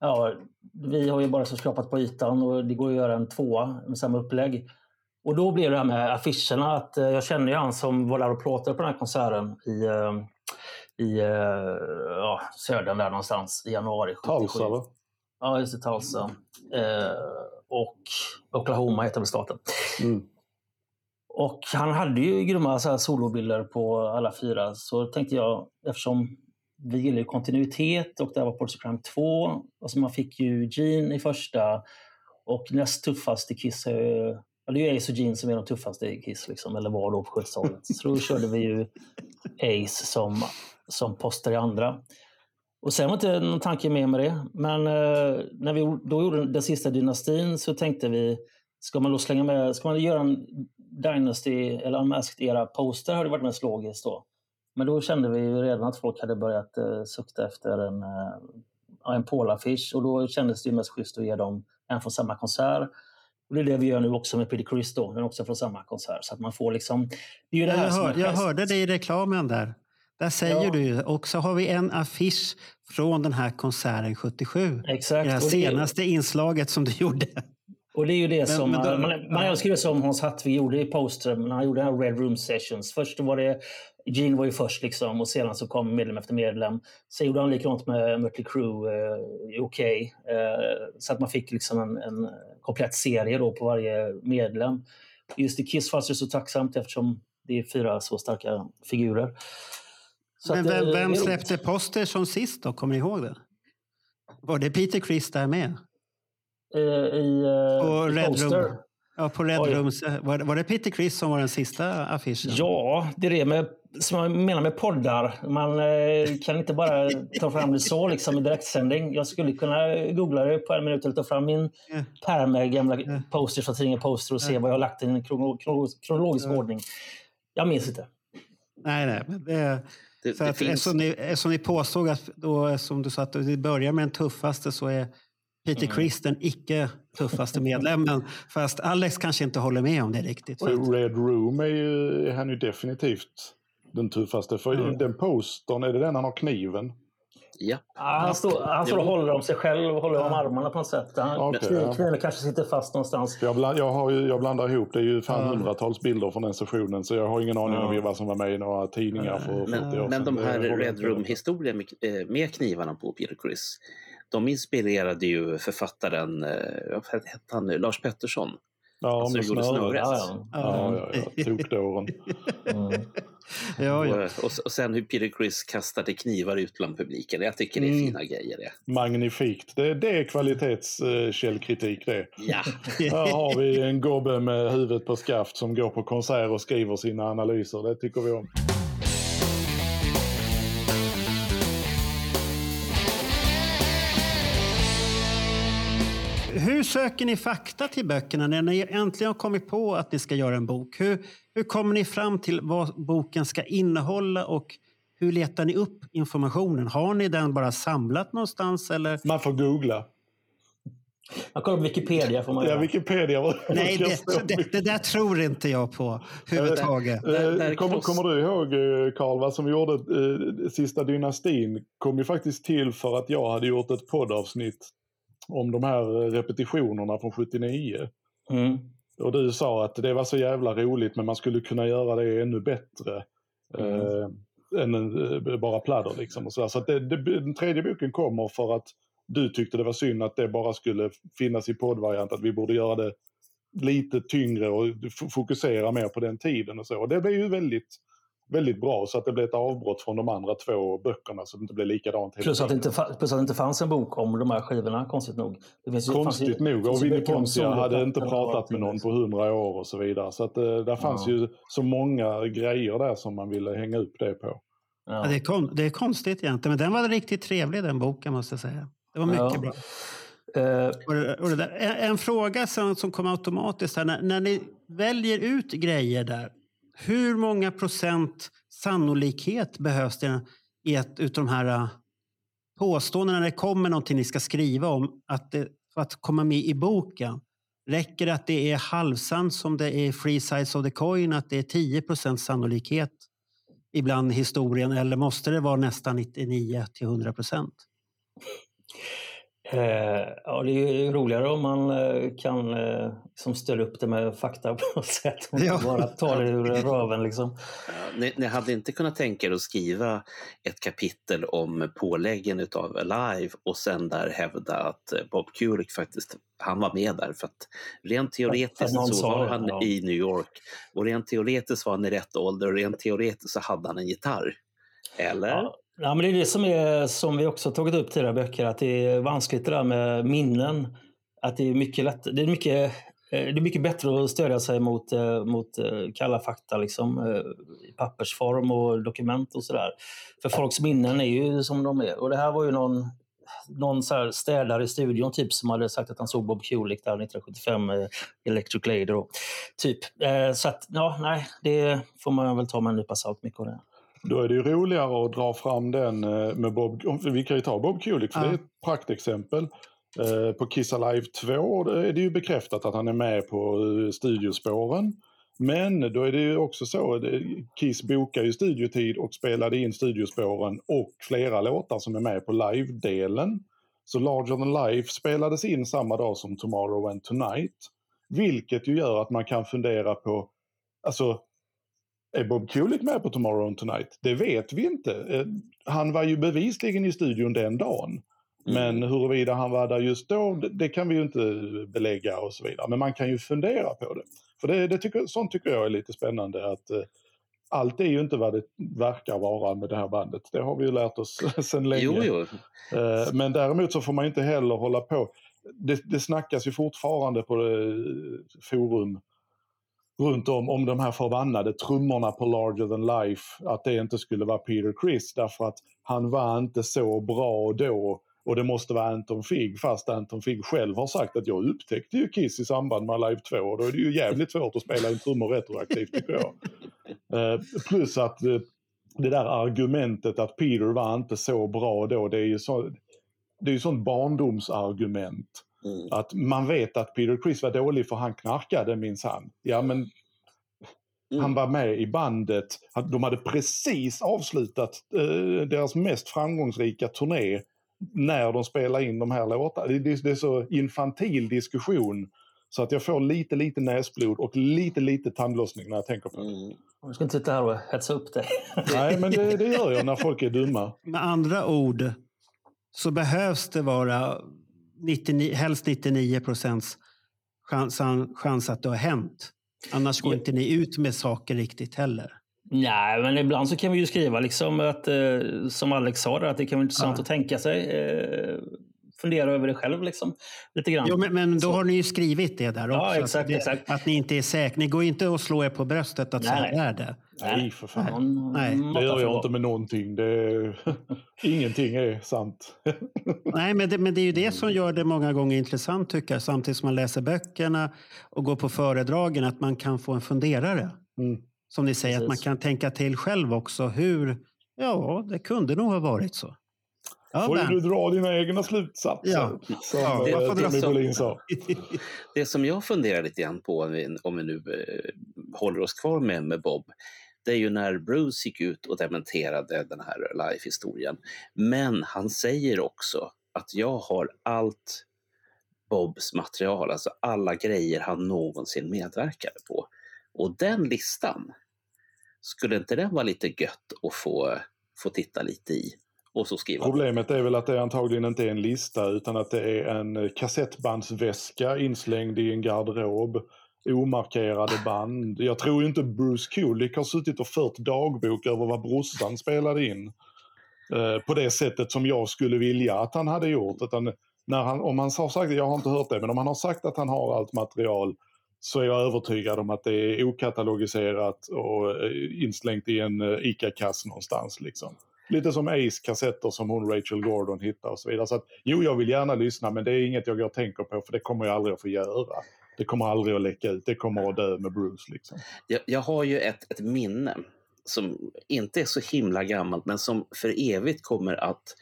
ja, vi har ju bara så skrapat på ytan och det går att göra en tvåa med samma upplägg. Och då blev det här med affischerna att eh, jag kände ju han som var där och plåtade på den här konserten i, eh, i eh, ja, södern där någonstans i januari 77. Tulsa va? Ja, just det. Tulsa. Eh, och Oklahoma heter väl staten. Mm. Och han hade ju grymma så här solobilder på alla fyra. Så tänkte jag, eftersom vi gillar ju kontinuitet och det här var Ports Crime 2. Alltså man fick ju Gene i första och näst tuffast i Kiss är ju Ja, det är ju Ace och Gene som är de tuffaste i Kiss, liksom, eller var då på 70-talet. Så då körde vi ju Ace som, som poster i andra. Och sen var inte någon tanke med med det. Men eh, när vi då gjorde den sista dynastin så tänkte vi, ska man då slänga med, ska man göra en Dynasty eller Unmasked era poster hade varit mest logiskt då. Men då kände vi ju redan att folk hade börjat eh, sukta efter en, eh, en Paul-affisch och då kändes det ju mest schysst att ge dem en från samma konsert. Och det är det vi gör nu också med Pretty Chris då, men också från samma konsert. Så att man får liksom... Det är ju det här Jag, är hör, jag hörde det i reklamen där. Där säger Ja. du. Och så har vi en affisch från den här konserten 77. Exakt. Det och det är- senaste inslaget som du gjorde. Och det är ju det som men då- man, man, man det som Hans Hattvig gjorde i Poster när han gjorde den här Red Room Sessions. Först var det Gene var ju först liksom och sedan så kom medlem efter medlem. Sen gjorde han likadant med Mötley Crüe eh, i OK. Eh, så att man fick liksom en, en komplett serie då på varje medlem. Just i Kiss fanns det så tacksamt eftersom det är fyra så starka figurer. Så Men att, eh, vem, vem släppte poster som sist då? Kommer ni ihåg det? Var det Peter Criss där med? Eh, I, eh, På i Red Poster. Room. Ja, på Red Oj. Rooms. Var, var det Peter Criss som var den sista affischen? Ja, det är det med, som jag menar med poddar. Man eh, kan inte bara ta fram det så liksom, i direktsändning. Jag skulle kunna googla det på en minut eller ta fram min Ja. pärm med gamla Ja. posters från tidningen Poster och se Ja. vad jag har lagt i en krono- krono- kronologisk Ja. ordning. Jag minns inte. Nej, nej. Men det, Det, så det att, finns, eftersom, ni, eftersom ni påstod att då, som du sa, att det börjar med den tuffaste så är Peter Mm. Criss den icke tuffaste medlemmen. Fast Alex kanske inte håller med om det riktigt. Och Red Room är ju, är han ju definitivt den tuffaste. För Mm. den postern, är det den han har kniven? ja. Ja, han står, han står och håller om sig själv och håller om armarna på något sätt. Han, Okej, kniv, ja. Kniven kanske sitter fast någonstans. Jag, bland, jag, har ju, jag blandar ihop, det är ju fan Ja. hundratals bilder från den sessionen så jag har ingen aning Ja. om vad som var med i några tidningar för 40 år Men, sedan. men de här Red inte. Room-historien med, eh, med knivarna på Peter Criss, de inspirerade ju författaren, eh, vad hette han nu, Lars Pettersson. Ja, som med gjorde snöre. snöret. Ja, ja. Ja, ja. Tokdåren. Mm. ja, ja. Och, och, sen hur Peter Criss kastade knivar ut bland publiken. Jag tycker det är Mm. fina grejer det. Magnifikt. Det, det är kvalitetskällkritik det. Ja, Här har vi en gobbe med huvudet på skaft som går på konsert och skriver sina analyser. Det tycker vi om. Hur söker ni fakta till böckerna när ni äntligen har kommit på att ni ska göra en bok? Hur, hur kommer ni fram till vad boken ska innehålla och hur letar ni upp informationen? Har ni den bara samlat någonstans? Eller? Man får googla. Man kollar på Wikipedia får man Ja. Wikipedia. Nej, det, det, det där tror inte jag på överhuvudtaget. Eh, där kommer, kommer du ihåg eh, Karl, vad som gjorde eh, Sista dynastin kom ju faktiskt till för att jag hade gjort ett poddavsnitt om de här repetitionerna från 79. Mm. Och du sa att det var så jävla roligt men man skulle kunna göra det ännu bättre. Mm. Eh, än eh, bara pladder liksom. Och så där. så det, det, den tredje boken kommer för att du tyckte det var synd att det bara skulle finnas i poddvariant. Att vi borde göra det lite tyngre och fokusera mer på den tiden och så. Och det blev ju väldigt, väldigt bra så att det blev ett avbrott från de andra två böckerna så det inte blev likadant Plus att, det inte, plus att det inte fanns en bok om de här skivorna, konstigt nog. Det finns ju- fanns ju- Konstigt nog. Och om Poncia hade inte pratat med någon på hundra år och så vidare. Så att, eh, där fanns Ja. ju så många grejer där som man ville hänga upp det på. Ja, Ja. det, är kon, det är konstigt egentligen, men den var riktigt trevlig den boken måste jag säga. Det var mycket Ja. bra. Eh, Och det, och det. En, en fråga som, som kom automatiskt här. När, när ni väljer ut grejer där, hur många procent sannolikhet behövs det i ett utav de här äh, påståendena när det kommer någonting ni ska skriva om att det, för att komma med i boken? Räcker det att det är halvsant som det är free size of the coin, att det är 10 procents sannolikhet ibland i historien eller måste det vara nästan 99 till 100 procent? Eh, ja, det är ju roligare om man eh, kan eh, liksom stödja upp det med fakta på något sätt. Och Ja. bara ta det ur röven liksom. Ja, ni, ni hade inte kunnat tänka er att skriva ett kapitel om påläggen utav Alive och sen där hävda att Bob Kulick faktiskt, han var med där för att rent teoretiskt någon så var det, han ja. i New York och rent teoretiskt var han i rätt ålder och rent teoretiskt så hade han en gitarr. Eller? Ja. Men det är det som, är, som vi också tagit upp tidigare böcker, att det är vanskligt det där med minnen. Att det är mycket, lätt, det är mycket, eh, det är mycket bättre att stödja sig mot, eh, mot eh, kalla fakta liksom, i pappersform och dokument och sådär. För folks minnen är ju som de är. Och det här var ju någon, någon så här städare i studion typ som hade sagt att han såg Bob Kulick där 1975 med Electric Lady. Då, typ. Eh, Så att, ja, nej, det får man väl ta med en nypa salt mycket av det. Då är det ju roligare att dra fram den eh, med Bob... Vi kan ju ta Bob Kulick för Ja. det är ett praktexempel. Eh, På Kiss Alive 2 då är det ju bekräftat att han är med på eh, studiospåren. Men då är det ju också så, det- Kiss bokar ju studiotid och spelade in studiospåren och flera låtar som är med på live-delen. Så Larger than Life spelades in samma dag som Tomorrow and Tonight. Vilket ju gör att man kan fundera på, alltså är Bob Kulick med på Tomorrow and Tonight? Det vet vi inte. Eh, Han var ju bevisligen i studion den dagen. Men huruvida han var där just då, det, kan vi ju inte belägga och så vidare. Men man kan ju fundera på det. För det, det tycker, sånt tycker jag är lite spännande. att eh, Allt är ju inte vad det verkar vara med det här bandet. Det har vi ju lärt oss sedan länge. Jo, jo. Eh, Men däremot så får man inte heller hålla på. Det, det snackas ju fortfarande på forum runt om om de här förbannade trummorna på Larger than Life. Att det inte skulle vara Peter Criss därför att han var inte så bra då och det måste vara Anton Figg fast Anton Figg själv har sagt att jag upptäckte ju Kiss i samband med Live 2 och då är det ju jävligt svårt att spela in trummor retroaktivt tycker jag. Eh, plus att eh, det där argumentet att Peter var inte så bra då, det är ju så, det är ju sånt barndomsargument. Mm. Att man vet att Peter Criss var dålig för han knarkade minsann. Ja men Mm. han var med i bandet. De hade precis avslutat eh, deras mest framgångsrika turné när de spelade in de här låtarna. Det, det, det är så infantil diskussion så att jag får lite, lite näsblod och lite, lite tandlossning när jag tänker på det. Mm. Du ska inte sitta här och hetsa upp dig. Nej, men det, det gör jag när folk är dumma. Med andra ord så behövs det vara 99, helst 99 procents chans, chans att det har hänt. Annars går inte ni ut med saker riktigt heller. Nej, men ibland så kan vi ju skriva liksom att, eh, som Alex sa, där, att det kan vara intressant Ja. att tänka sig. Eh, fundera över det själv liksom, lite grann. Jo, men, men då Så. har ni ju skrivit det där också. Ja, att exakt, det, exakt. Att ni inte är säkra. Ni går inte och slår er på bröstet att Nej, så här är det. Nej, för fan. Nej. måtta Det gör jag inte med någonting. Det, ingenting är sant. Nej, men det, men det är ju det som gör det många gånger intressant tycker jag. Samtidigt som man läser böckerna och går på föredragen. Att man kan få en funderare. Mm. Som ni säger, att man Precis. kan tänka till själv också. Hur, ja, det kunde nog ha varit så. Ja, får du dra dina egna slutsatser. Ja. Som Ja, eh, dra Tommy Bolin sa. Det som jag funderar lite grann på, om vi, om vi nu eh, håller oss kvar med, med Bob, det är ju när Bruce gick ut och dementerade den här live-historien. Men han säger också att jag har allt Bobs material, alltså alla grejer han någonsin medverkade på. Och den listan, skulle inte den vara lite gött att få, få titta lite i? Och så skriva Problemet är väl att det antagligen inte är en lista utan att det är en eh, kassettbandsväska inslängd i en garderob. Omarkerade band. Jag tror inte Bruce Kulick har suttit och fört dagbok över vad brorsan spelade in. Eh, på det sättet som jag skulle vilja att han hade gjort. Utan när han, om han har sagt, jag har inte hört det, men om han har sagt att han har allt material så är jag övertygad om att det är okatalogiserat och eh, inslängt i en eh, ICA-kass någonstans. Liksom. Lite som Ace-kassetter som hon Rachel Gordon hittar och så vidare. Så att, jo, jag vill gärna lyssna men det är inget jag går och tänker på för det kommer jag aldrig att få göra. Det kommer aldrig att läcka ut. Det kommer att dö med Bruce. Liksom. Jag, jag har ju ett, ett minne som inte är så himla gammalt men som för evigt kommer att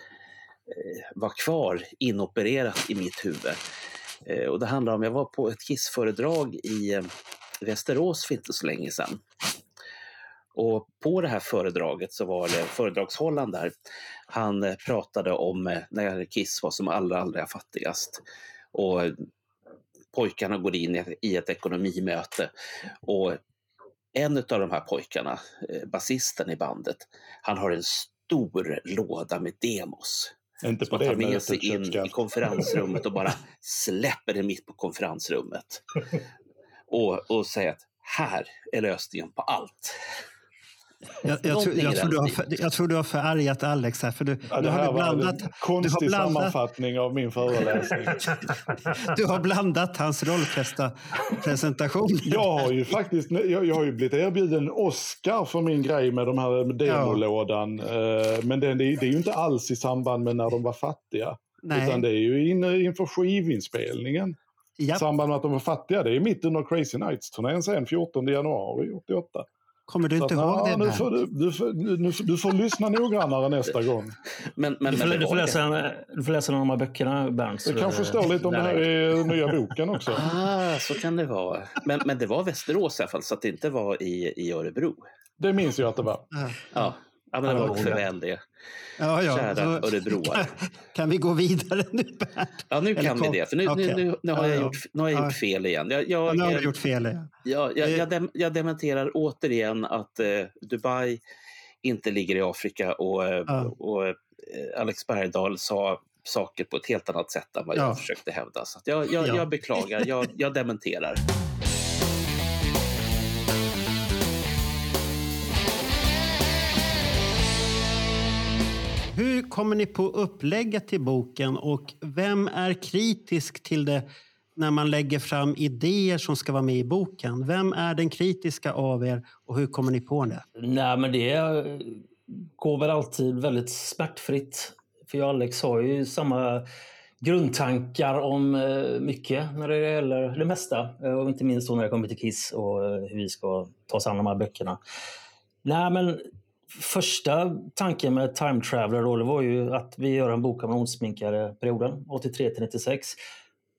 eh, vara kvar inopererat i mitt huvud. Eh, och det handlar om, jag var på ett Kiss-föredrag i eh, Västerås för inte så länge sedan. Och på det här föredraget så var det föredragshållaren där. Han eh, pratade om eh, när Kiss var som allra, allra fattigast. Och pojkarna går in i- ett ekonomimöte och en av de här pojkarna, eh, basisten i bandet, han har en stor låda med demos. Inte Som på man tar det med sig in i konferensrummet och bara släpper det mitt på konferensrummet. Och, och säger att här är lösningen på allt. Jag, jag, tror, jag, i tror du har, för- jag tror du har förargat Alex här. För du, Ja, du det har var blandat, en du har konstig blandat, sammanfattning av min föreläsning. du har blandat hans rollpresentation. Jag har ju faktiskt jag, jag har ju blivit erbjuden Oscar för min grej med de här demolådan. Eh, Men det, det är ju inte alls i samband med när de var fattiga. Nej. Utan det är ju in, inför skivinspelningen. I Japp. samband med att de var fattiga. Det är mitt under Crazy Nights-turnén sen, 14 januari 88. Kommer du inte att, ihåg det? nu, får du, du, får, du får lyssna noggrannare nästa gång. Men, men, Du får, men du, får läsa, du får läsa någon av de här böckerna, Bernt. Det kanske står lite om det här i nya boken också. Ah, så kan det vara. Men, men det var Västerås i alla fall, så att det inte var i, i Örebro. Det minns jag att det var. Ja. Ja, men det var för väl det. Ja, ja. Kära så- örebroare. Kan, kan vi gå vidare nu, Bernt? Ja, nu Eller kan vi kom- det. För nu, Okej. nu, nu, nu har Ja, jag, ja. gjort, nu har jag Ja. gjort fel igen. Jag, Ja, jag, nu har du gjort fel. Ja. jag, jag, Eh. jag, dem, jag dementerar återigen att eh, Dubai inte ligger i Afrika och, eh, och eh, Alex Bergdahl sa saker på ett helt annat sätt än vad Ja. jag försökte hävda. Så jag, jag, Ja. jag beklagar, jag, jag dementerar. Kommer ni på upplägget till boken och vem är kritisk till det när man lägger fram idéer som ska vara med i boken? Vem är den kritiska av er och hur kommer ni på det? Nej, men det går väl alltid väldigt smärtfritt. För jag och Alex har ju samma grundtankar om eh, mycket när det gäller det mesta. Eh, och inte minst när det kommer till Kiss och eh, hur vi ska ta oss an de här böckerna. Nej, men första tanken med Time Traveler då, det var ju att vi gör en bok om den osminkade perioden, 83 till 96.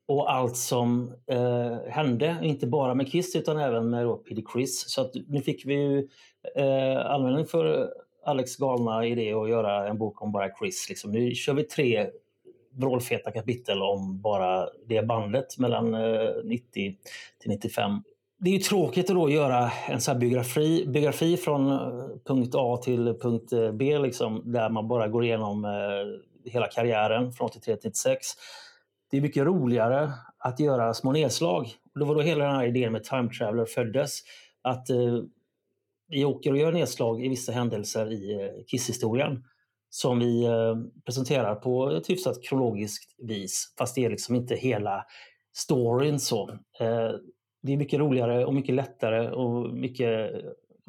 Och allt som eh, hände, inte bara med Kiss utan även med då Peter Så att nu fick vi ju eh, användning för Alex galna idé att göra en bok om bara Chris. Liksom. Nu kör vi tre vrålfeta kapitel om bara det bandet mellan eh, 90 till 95. Det är ju tråkigt att då göra en sån här biografi, biografi från eh, punkt A till punkt eh, B, liksom, där man bara går igenom eh, hela karriären från 83 till 96. Det är mycket roligare att göra små nedslag. Det var då hela den här idén med Time Traveler föddes. Att eh, vi åker och gör nedslag i vissa händelser i eh, Kiss-historien som vi eh, presenterar på ett hyfsat kronologiskt vis. Fast det är liksom inte hela storyn så. Eh, det är mycket roligare och mycket lättare och mycket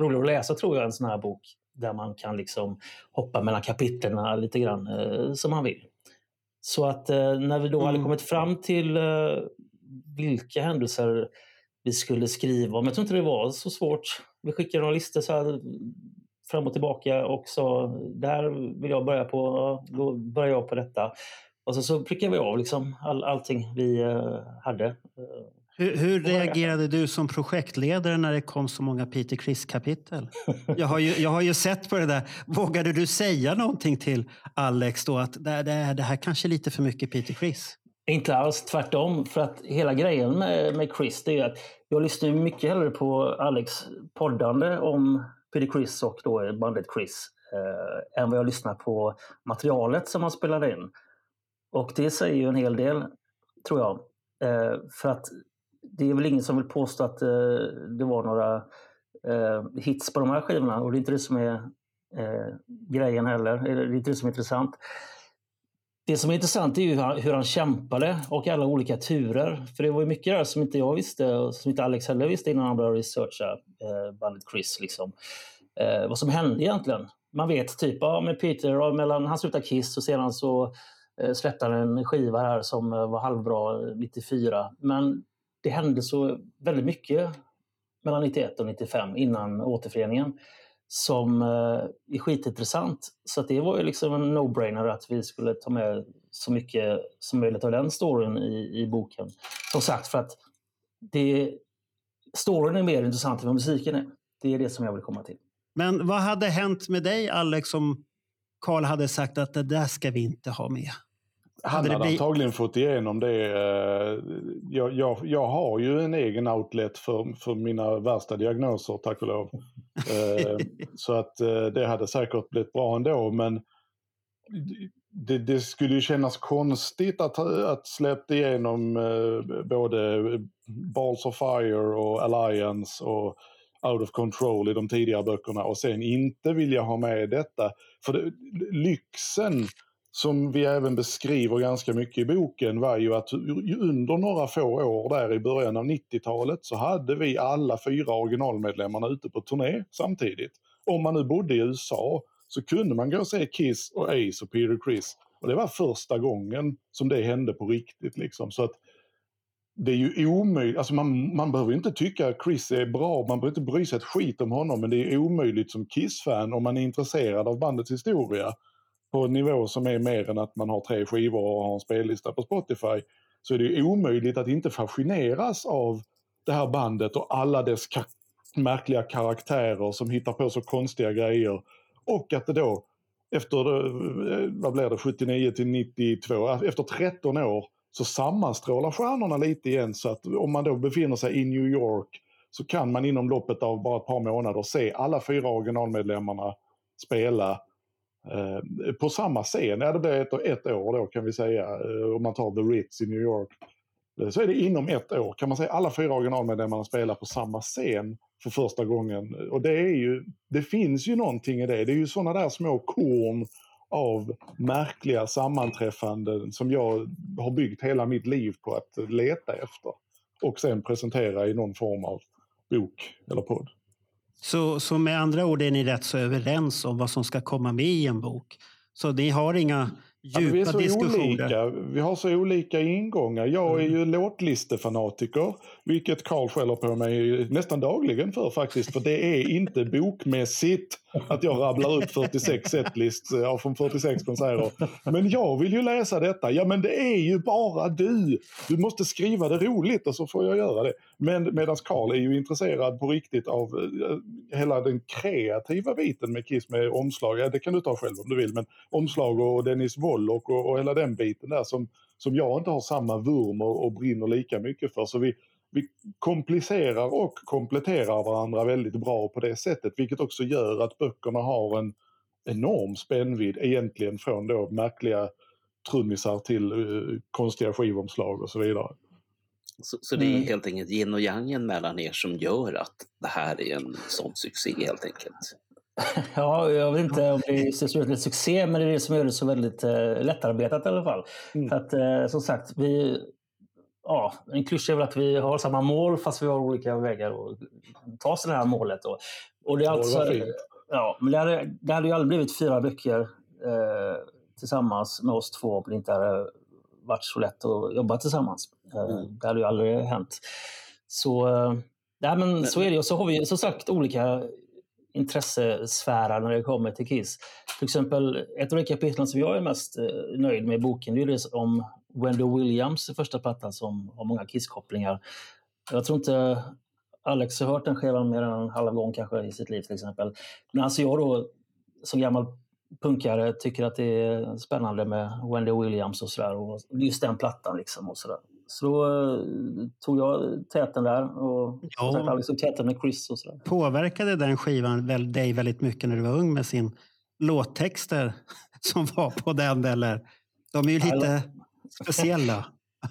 roligare att läsa tror jag en sån här bok där man kan liksom hoppa mellan kapitlen lite grann eh, som man vill. Så att eh, när vi då hade Mm. kommit fram till eh, vilka händelser vi skulle skriva om, jag tror inte det var så svårt. Vi skickade några listor så här fram och tillbaka och sa där vill jag börja på, då börjar jag på detta. Och så, så prickade vi av liksom all, allting vi eh, hade. Hur, hur reagerade du som projektledare när det kom så många Peter Criss-kapitel? Jag, har ju- jag har ju sett på det där. Vågade du säga någonting till Alex då att det, det, det här kanske är lite för mycket Peter Criss? Inte alls, tvärtom. För att hela grejen med, med Chris det är att jag lyssnar mycket hellre på Alex poddande om Peter Chris och då bandet Chris eh, än vad jag lyssnar på materialet som han spelade in. Och det säger ju en hel del, tror jag. Eh, för att det är väl ingen som vill påstå att eh, det var några eh, hits på de här skivorna och det är inte det som är eh, grejen heller. Det är inte det som är intressant. Det som är intressant är ju hur han, hur han kämpade och alla olika turer. För det var ju mycket där som inte jag visste och som inte Alex heller visste innan han började researcha eh, bandet Chris. Liksom. Eh, vad som hände egentligen. Man vet typ, ja med Peter, ja, mellan, han slutade Kiss och sedan så eh, släppte han en skiva här som eh, var halvbra eh, 94. Men det hände så väldigt mycket mellan 91 och 95 innan återföreningen som eh, är skitintressant. Så att det var ju liksom en no-brainer att vi skulle ta med så mycket som möjligt av den storyn i, i boken. Som sagt, för att det, storyn är mer intressant än vad musiken är. Det är det som jag vill komma till. Men vad hade hänt med dig, Alex, om Karl hade sagt att det där ska vi inte ha med? Han Hade hade antagligen fått igenom det. eh, Jag, jag, jag har ju en egen outlet för, för mina värsta diagnoser, tack och lov. Eh, Så att eh, det hade säkert blivit bra ändå, men det, det skulle ju kännas konstigt att, att släppa igenom både Balls of Fire och Alliance och Out of Control i de tidigare böckerna och sen inte vilja ha med detta. För det, lyxen som vi även beskriver ganska mycket i boken var ju att under några få år där i början av 90-talet så hade vi alla fyra originalmedlemmarna ute på turné samtidigt. Om man nu bodde i USA så kunde man gå och se Kiss och Ace och Peter Criss. Och det var första gången som det hände på riktigt. Liksom. Så att det är ju omöjligt, alltså man, man behöver ju inte tycka att Chris är bra, man behöver inte bry sig ett skit om honom, men det är omöjligt som Kiss-fan om man är intresserad av bandets historia på en nivå som är mer än att man har tre skivor och har en spellista på Spotify, så är det ju omöjligt att inte fascineras av det här bandet och alla dess ka- märkliga karaktärer som hittar på så konstiga grejer. Och att det då, efter, eh, vad blir det, 79 till 92, efter 13 år så sammanstrålar stjärnorna lite igen så att om man då befinner sig i New York så kan man inom loppet av bara ett par månader se alla fyra originalmedlemmarna spela Eh, på samma scen. Ja, det blir ett, ett år då kan vi säga eh, om man tar The Ritz i New York. Eh, så är det inom ett år kan man säga alla fyra originalmedlemmarna spelar på samma scen för första gången. Och det är ju, det finns ju någonting i det. Det är ju sådana där små korn av märkliga sammanträffanden som jag har byggt hela mitt liv på att leta efter. Och sen presentera i någon form av bok eller podd. Så, så med andra ord är ni rätt så överens om vad som ska komma med i en bok. Så ni har inga Ja, men vi djupa diskussioner. olika. Vi har så olika ingångar. Jag är ju låtlistefanatiker, vilket Carl skäller på mig nästan dagligen för faktiskt. För det är inte bokmässigt att jag rabblar upp 46 setlist eh, ja, från 46 konserter. Men jag vill ju läsa detta. Ja, men det är ju bara du. Du måste skriva det roligt och så får jag göra det. Men medan Karl är ju intresserad på riktigt av eh, hela den kreativa biten med Kiss med omslag. Ja, det kan du ta själv om du vill, men omslag och Dennis Wollock och, och hela den biten där som, som jag inte har samma vurm och, och brinner lika mycket för. Så vi, vi komplicerar och kompletterar varandra väldigt bra på det sättet, vilket också gör att böckerna har en enorm spännvidd egentligen från då märkliga trummisar till uh, konstiga skivomslag och så vidare. Så, så det är Mm. helt enkelt yin och yangen mellan er som gör att det här är en sån succé helt enkelt. Ja, jag vet inte om det är så väldigt succé, men det är det som gör det så väldigt eh, lättarbetat i alla fall. Mm. För att eh, som sagt, vi, ja, en klyscha är väl att vi har samma mål fast vi har olika vägar att ta sig det här målet. Och, och det är alltså, ja, men det hade, det hade ju aldrig blivit fyra böcker eh, tillsammans med oss två om det inte hade varit så lätt att jobba tillsammans. Eh, Mm. Det hade ju aldrig hänt. Så, eh, nej, men, så är det. Och så har vi som sagt olika intressfärer när det kommer till Kiss. Till exempel, ett av de kapitlen som jag är mest eh, nöjd med i boken det är det om Wendy Williams, första plattan som har många Kiss-kopplingar. Jag tror inte Alex har hört den skivan mer än en halv gång kanske i sitt liv till exempel. Men alltså jag då som gammal punkare tycker att det är spännande med Wendy Williams och sådär. Och just den plattan liksom och sådär. Så då eh, tog jag täten där och Ja. som sagt, Alex tog täten med Chris och sådär. Påverkade den skivan väl dig väldigt mycket när du var ung med sin låttexter som var på den? Eller? De är ju lite speciella.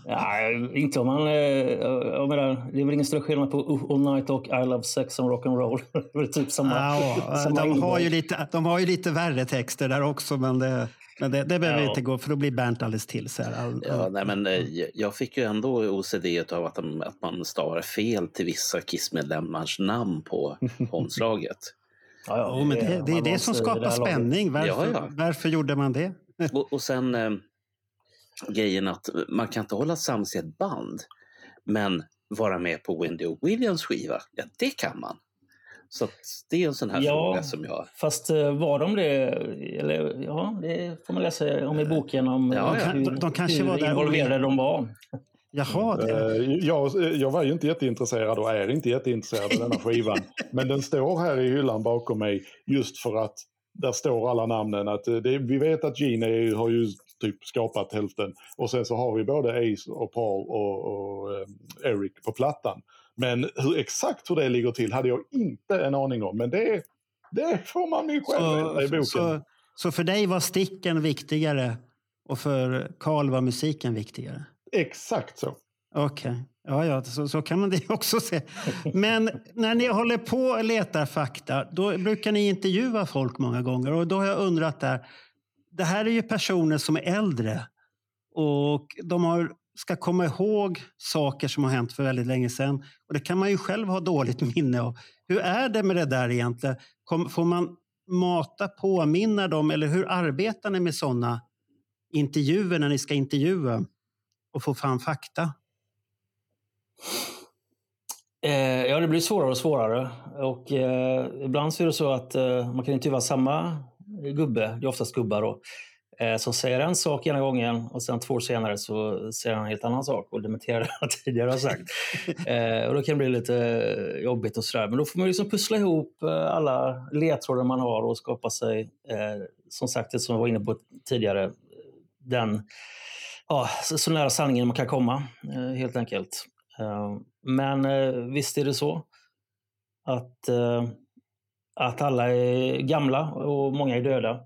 Ja, inte om man... eh, Jag menar, det är väl ingen större skillnad på All Night och I Love Sex and Rock'n'Roll. Det är typ samma, Ja, samma de, har ju lite, de har ju lite värre texter där också, men det, men det, det behöver Ja. inte gå för då blir Bernt alldeles till. Så här. All- Ja, nej, men, eh, jag fick ju ändå OCD av att, de, att man stavar fel till vissa Kiss-medlemmars namn på omslaget. Ja, ja, Jo, men det, det är det som det skapar laget. spänning. Varför, Ja, ja. varför gjorde man det? Och, och sen eh, grejen att man kan inte hålla sams i ett band, men vara med på Wendy och Williams skiva, ja det kan man. Så det är en sån här Ja. fråga som jag... Fast eh, var de det? Eller, ja, det får man läsa om i boken om Ja, eh, ja. hur, De- de kanske hur var där involverade de var. Jaha, det. Eh, Jag, jag var ju inte jätteintresserad och är inte jätteintresserad av denna skivan. men den står här i hyllan bakom mig just för att där står alla namnen. Att eh, det, vi vet att Gene är, har ju typ skapat hälften. Och sen så har vi både Ace och Paul och, och eh, Eric på plattan. Men hur, exakt hur det ligger till hade jag inte en aning om. Men det, det får man ju själv veta i boken. så, så för dig var sticken viktigare och för Karl var musiken viktigare? Exakt så. Okej, ja, ja så, så kan man det också se. Men när ni håller på och letar fakta, då brukar ni intervjua folk många gånger. Och då har jag undrat där, det här är ju personer som är äldre och de har, ska komma ihåg saker som har hänt för väldigt länge sedan. Och det kan man ju själv ha dåligt minne av. Hur är det med det där egentligen? Kom, får man mata, påminna dem eller hur arbetar ni med sådana intervjuer när ni ska intervjua och få fram fakta? Eh, ja, det blir svårare och svårare. Och, eh, ibland så är det så att eh, man kan intervjua samma gubbe, det är oftast gubbar då, eh, som säger en sak ena gången och sen två år senare så säger han en helt annan sak och dementerar det han tidigare har sagt. Eh, och då kan det bli lite jobbigt och sådär. Men då får man liksom pussla ihop eh, alla ledtrådar man har och skapa sig, eh, som sagt, det som jag var inne på tidigare, den ja, så, så nära sanningen man kan komma, eh, helt enkelt. Eh, Men eh, visst är det så att, eh, att alla är gamla och många är döda.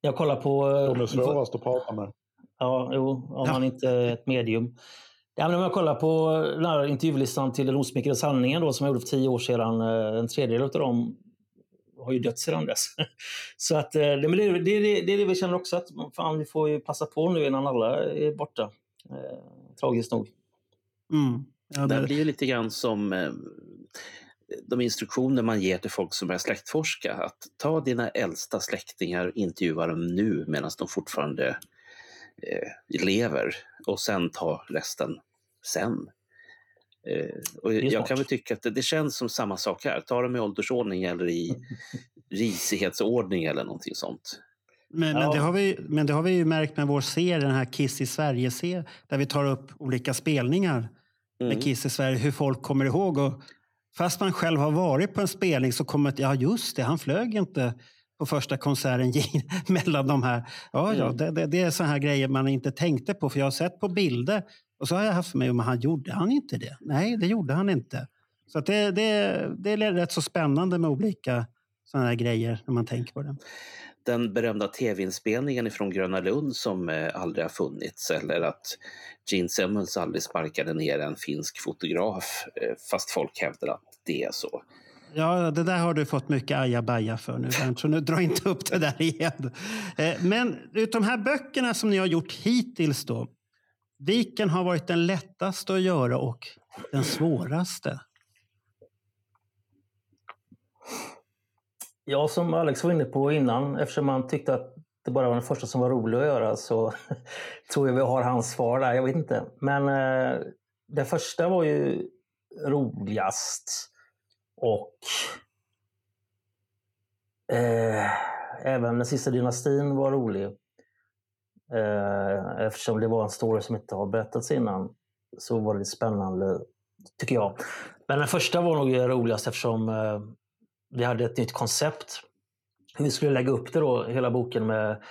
Jag kollar på... eh, De är svårast att prata med. Ja, jo, om Ja. man inte är ett medium. Ja, men om jag kollar på den här intervjulistan till Den osmickrade sanningen då, som jag gjorde för tio år sedan. eh, En tredjedel av dem har ju dött sedan dess. Så att, eh, det, det, det, det, är det vi känner också, att fan, vi får ju passa på nu innan alla är borta. Eh, tragiskt nog. Mm. Ja, Det det, blir ju lite grann som eh, de instruktioner man ger till folk som börjar släktforska. Att ta dina äldsta släktingar och intervjua dem nu medan de fortfarande eh, lever och sen ta resten sen. Eh, och jag kan väl tycka att det, det känns som samma sak här. Ta dem i åldersordning eller i risighetsordning eller någonting sånt. men, men, Ja. det har vi, men det har vi ju märkt med vår serie, den här Kiss i sverige serie där vi tar upp olika spelningar Mm. med Kiss i Sverige, hur folk kommer ihåg. Och fast man själv har varit på en spelning så kommer det, ja just det, han flög inte på första konserten mellan de här. Ja, ja, Mm. det, det, det är så här grejer man inte tänkte på. För jag har sett på bilder och så har jag haft för mig, men han gjorde han inte det? Nej, det gjorde han inte. Så att det, det, det är rätt så spännande med olika sådana här grejer när man tänker på det den berömda tv-inspelningen från Gröna Lund som eh, aldrig har funnits eller att Gene Simmons aldrig sparkade ner en finsk fotograf eh, fast folk hävdar att det är så. Ja, det där har du fått mycket ajabaja för nu, Bernt, så nu dra inte upp det där igen. Eh, men de här böckerna som ni har gjort hittills då, vilken har varit den lättaste att göra och den svåraste? Ja, som Alex var inne på innan, eftersom han tyckte att det bara var den första som var rolig att göra så tror jag vi har hans svar där. Jag vet inte. Men eh, den första var ju roligast. Och eh, även den sista dynastin var rolig. Eh, eftersom det var en story som inte har berättats innan så var det spännande, tycker jag. Men den första var nog roligast eftersom eh, vi hade ett nytt koncept. Vi skulle lägga upp det då, hela boken med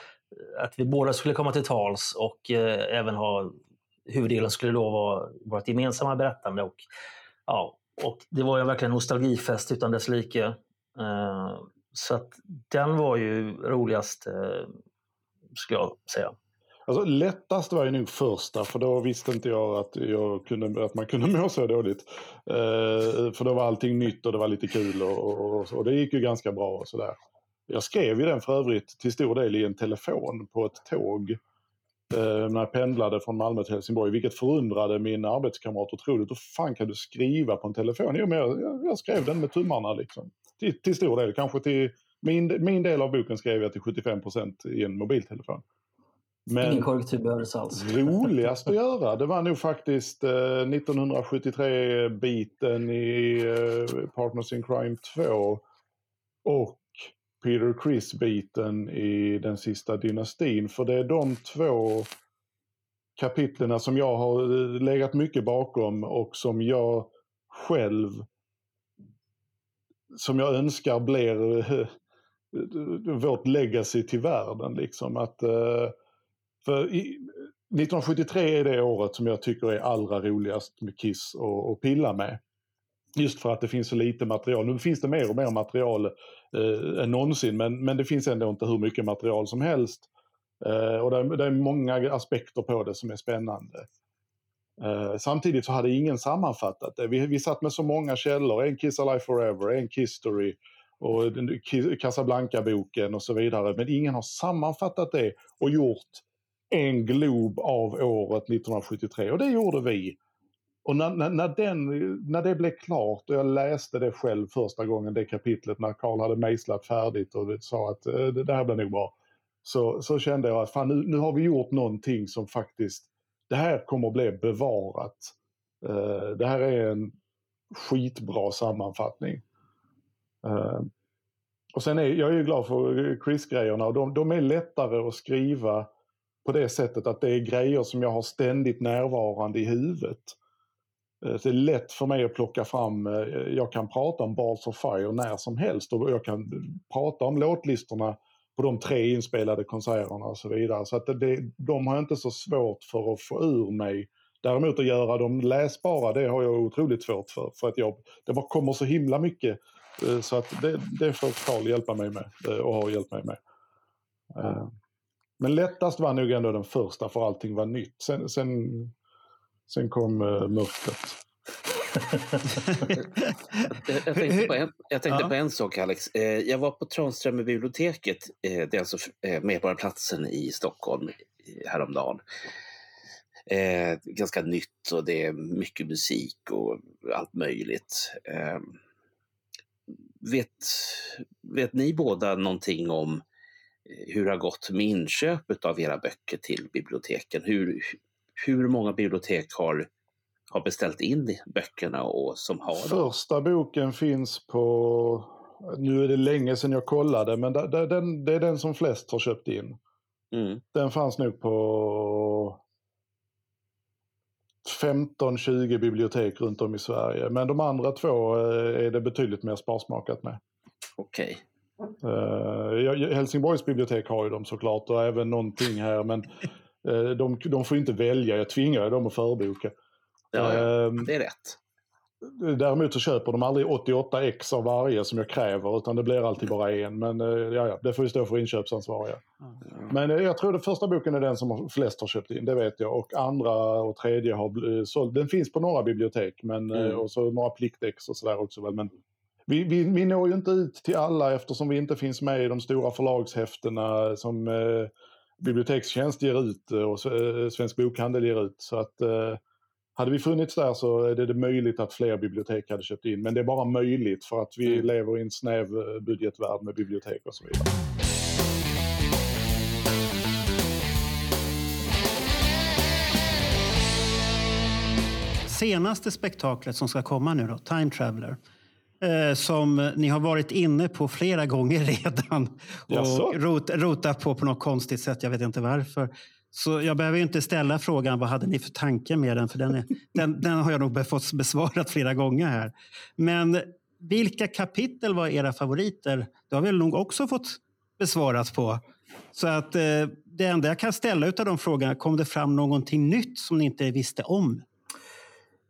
att vi båda skulle komma till tals och eh, även ha huvuddelen skulle då vara vårt gemensamma berättande. Och, ja, och det var ju verkligen en nostalgifest utan dess like. Eh, så att den var ju roligast, eh, skulle jag säga. Alltså, lättast var ju nog första, för då visste inte jag att, jag kunde, att man kunde må så dåligt. Eh, för då var allting nytt och det var lite kul och, och, och, och det gick ju ganska bra och sådär. Jag skrev ju den för övrigt till stor del i en telefon på ett tåg eh, när jag pendlade från Malmö till Helsingborg, vilket förundrade min arbetskamrat otroligt. Hur fan kan du skriva på en telefon? Jo, men jag, jag, jag skrev den med tummarna liksom. Till, till stor del, kanske till min, min del av boken skrev jag till 75 procent i en mobiltelefon. Men- Ingen korrektur behövdes alls. roligast att göra, det var nog faktiskt eh, 1973-biten i eh, Partners in Crime 2 och Peter Criss-biten i Den sista dynastin. För det är de två kapitlen som jag har eh, legat mycket bakom och som jag själv som jag önskar blir eh, vårt legacy till världen. Liksom. Att, eh, för i, 1973 är det året som jag tycker är allra roligast med Kiss att pilla med. Just för att det finns så lite material. Nu finns det mer och mer material eh, än någonsin men, men det finns ändå inte hur mycket material som helst. Eh, och det är, det är, många aspekter på det som är spännande. Eh, samtidigt så hade ingen sammanfattat det. Vi, vi satt med så många källor, en Kiss Alive Forever, en Kiss Story och Casablanca-boken och så vidare. Men ingen har sammanfattat det och gjort en glob av året 1973 och det gjorde vi. Och när, när, när, den, när det blev klart och jag läste det själv första gången, det kapitlet när Karl hade mejslat färdigt och sa att eh, det här blir nog bra. Så, så kände jag att fan, nu, nu har vi gjort någonting som faktiskt, det här kommer att bli bevarat. Uh, det här är en skitbra sammanfattning. Uh, och sen är jag är ju glad för Chris-grejerna och de, de är lättare att skriva på det sättet att det är grejer som jag har ständigt närvarande i huvudet. Eh, det är lätt för mig att plocka fram, eh, jag kan prata om Balls of Fire när som helst och jag kan prata om låtlistorna på de tre inspelade konserterna och så vidare. Så att det, de har inte så svårt för att få ur mig. Däremot att göra dem läsbara, det har jag otroligt svårt för. För att jag, det bara kommer så himla mycket. Eh, så att det, det får Carl hjälpa mig med och har hjälpt mig med. Men lättast var nog ändå den första för allting var nytt. Sen, sen, sen kom uh, mörkret. jag, tänkte, på en, jag tänkte ja. på en sak Alex. Eh, jag var på Tranströmer biblioteket, eh, det är alltså Medborgarplatsen i Stockholm häromdagen. Eh, ganska nytt och det är mycket musik och allt möjligt. Eh, vet, vet ni båda någonting om hur det har gått med inköpet av era böcker till biblioteken. Hur, hur många bibliotek har, har beställt in böckerna och som har dem? Första boken finns på, nu är det länge sedan jag kollade, men det, det, den, det är den som flest har köpt in. Mm. Den fanns nog på 15-20 bibliotek runt om i Sverige. Men de andra två eh, är det betydligt mer sparsmakat med. Okej. Okay. Uh, Helsingborgs bibliotek har ju dem såklart och även någonting här men uh, de, de får inte välja, jag tvingar dem att förboka. Ja, ja. Uh, det är rätt. Däremot så köper de aldrig 88 ex av varje som jag kräver utan det blir alltid bara en. Men ja, ja, det får ju stå för inköpsansvariga. Mm. Men jag tror att första boken är den som flest har köpt in, det vet jag. Och andra och tredje har sålt. Den finns på några bibliotek men, mm. och så några pliktex och sådär också. Men vi, vi, vi når ju inte ut till alla eftersom vi inte finns med i de stora förlagshäftena som eh, Bibliotekstjänst ger ut och eh, Svensk Bokhandel ger ut. Så att eh, hade vi funnits där så är det möjligt att fler bibliotek hade köpt in. Men det är bara möjligt för att vi mm. lever i en snäv eh, budgetvärld med bibliotek och så vidare. Senaste spektaklet som ska komma nu då, Time Traveller eh, som ni har varit inne på flera gånger redan och rot, rotat på på något konstigt sätt. Jag vet inte varför. Så jag behöver inte ställa frågan vad hade ni för tanke med den? För den, är, den, den har jag nog fått besvarat flera gånger här. Men vilka kapitel var era favoriter? Det har vi nog också fått besvarat på. Så att eh, det enda jag kan ställa av de frågorna, kom det fram någonting nytt som ni inte visste om?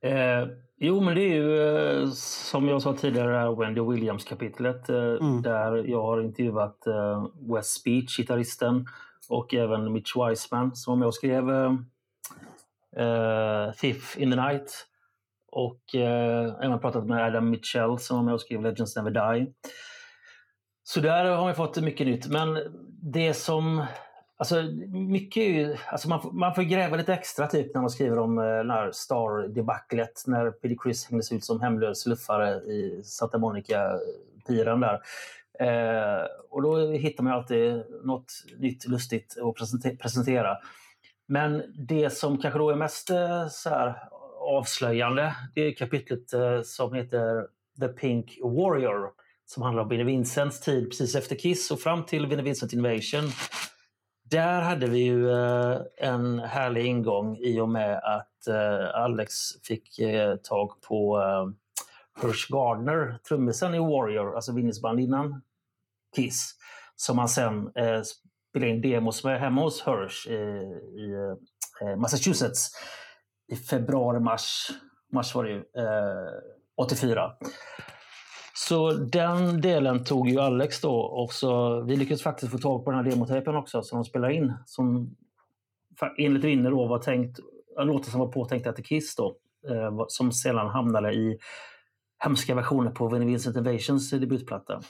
Eh, Jo, men det är ju eh, som jag sa tidigare, Wendy Williams-kapitlet eh, mm. där jag har intervjuat eh, West Speech, gitarristen, och även Mitch Weissman som var med och skrev uh, Thief in the Night. Och uh, även pratat med Adam Mitchell som var med och skrev Legends Never Die. Så där har man fått mycket nytt. Men det som Alltså, mycket ju, alltså man, man får gräva lite extra typ när man skriver om eh, Star-debaclet när Peter Criss hängdes ut som hemlös luffare i Santa Monica-piren där. Eh, och då hittar man alltid något nytt lustigt att presentera. Men det som kanske då är mest eh, så här, avslöjande det är kapitlet eh, som heter The Pink Warrior som handlar om Vinnie Vincents tid precis efter Kiss och fram till Vinnie Vincent Invasion där hade vi ju eh, en härlig ingång i och med att eh, Alex fick eh, tag på Hirsch Gardner, trummisen i Warrior, alltså Vinnisband innan Kiss, som han sen spelade in demos med hemma hos Hirsch i Massachusetts i februari, mars, mars var det ju, 84. Så den delen tog ju Alex då och så vi lyckades faktiskt få tag på den här demotejpen också som de spelar in. Som enligt Winner då var tänkt, låtar som var påtänkta till Kiss då. Eh, som sedan hamnade i hemska versioner på Vinnie Vincent Invasions debutplatta.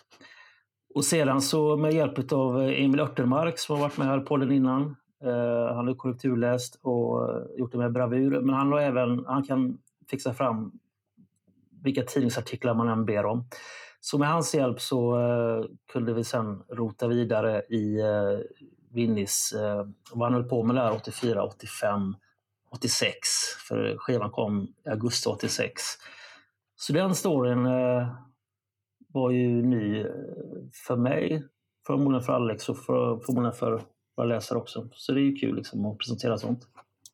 Och sedan så med hjälp av eh, Emil Örtenmark som har varit med här på podden innan. Eh, han har korrekturläst och eh, gjort det med bravur. Men han, har även, han kan fixa fram vilka tidningsartiklar man än ber om. Så med hans hjälp så eh, kunde vi sen rota vidare i eh, Vinnis, eh, vad han höll på med där 84, 85, 86. För skivan kom i augusti 86. Så den storyn eh, var ju ny eh, för mig, förmodligen för Alex och för, förmodligen för våra läsare också. Så det är ju kul liksom, att presentera sånt.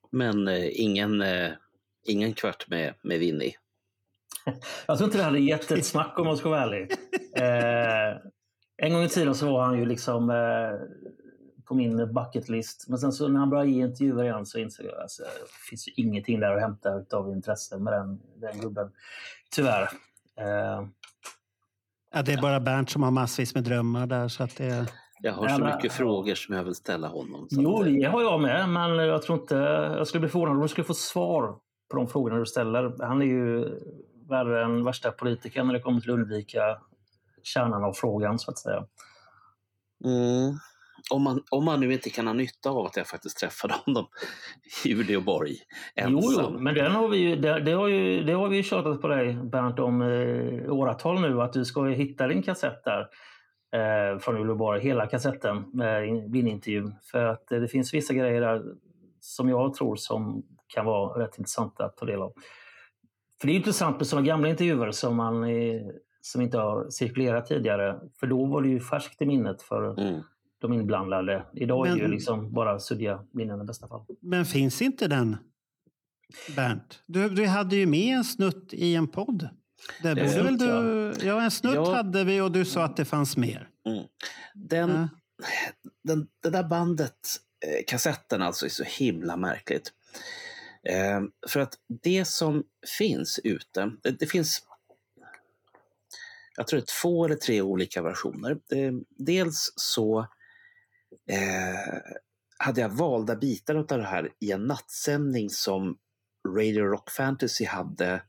Men eh, ingen, eh, ingen kvart med, med Vinny? Jag tror inte det hade gett ett smack om jag ska vara ärlig. Eh, en gång i tiden så var han ju liksom eh, på min bucketlist. Men sen så när han började ge intervjuer igen så insåg jag att alltså, det finns ju ingenting där att hämta av intresse med den, den gubben. Tyvärr. Eh, ja, det är bara Bernt som har massvis med drömmar där. Så att det... Jag har så men, mycket frågor som jag vill ställa honom. Jo, det har jag med. Men jag tror inte... Jag skulle bli förvånad om du skulle få svar på de frågorna du ställer. Han är ju värre än värsta politikern när det kommer till att undvika kärnan av frågan så att säga. Mm. Om, man, om man nu inte kan ha nytta av att jag faktiskt träffade honom i Uleåborg ensam. Jo, jo, men den har vi ju, det, det, har ju, det har vi ju tjatat på dig Bernt om eh, åratal nu att du ska hitta din kassett där eh, från Uleåborg, hela kassetten med din intervju. För att eh, det finns vissa grejer där som jag tror som kan vara rätt intressanta att ta del av. För det är intressant med sådana gamla intervjuer som, man, som inte har cirkulerat tidigare. För då var det ju färskt i minnet för mm. de inblandade. Idag men, är det ju liksom bara suddiga minnen i bästa fall. Men finns inte den, Bernt? Du, du hade ju med en snutt i en podd. Det borde väl du... Ja, en snutt ja. hade vi och du sa att det fanns mer. Mm. Den, ja. den, det där bandet, eh, kassetten alltså, är så himla märkligt. Eh, för att det som finns ute, det, det, finns jag tror det är två eller tre olika versioner. Eh, dels så eh, hade jag valda bitar av det här i en nattsändning som Radio Rock Fantasy hade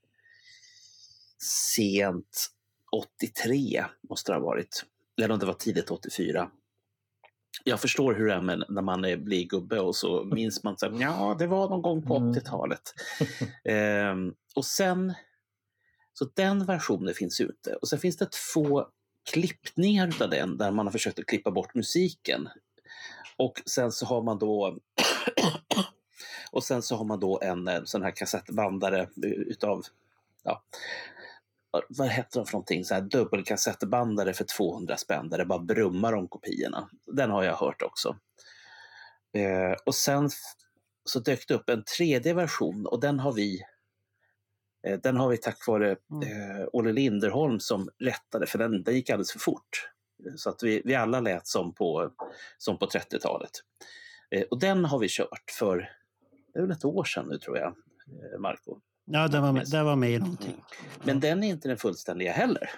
sent 83, måste det ha varit. Eller om det var tidigt 84 jag förstår hur det är med när man är, blir gubbe och så minns man att ja, det var någon gång på 80-talet. Mm. eh, och sen, så den versionen finns ute. Och sen finns det två klippningar av den där man har försökt att klippa bort musiken. Och sen så har man då och sen så har man då en, en sån här kassettbandare utav ja, vad heter de för någonting, så här dubbelkassettbandare för 200 spänn där det bara brummar om kopiorna. Den har jag hört också. Eh, och sen så dök det upp en tredje version och den har vi eh, den har vi tack vare mm. eh, Olle Linderholm som rättade för den, den gick alldeles för fort. Så att vi, vi alla lät som på, som på 30-talet. Eh, och den har vi kört för, det är väl ett år sedan nu tror jag, eh, Marco. Ja, det var, med, det var med i någonting. Men den är inte den fullständiga heller.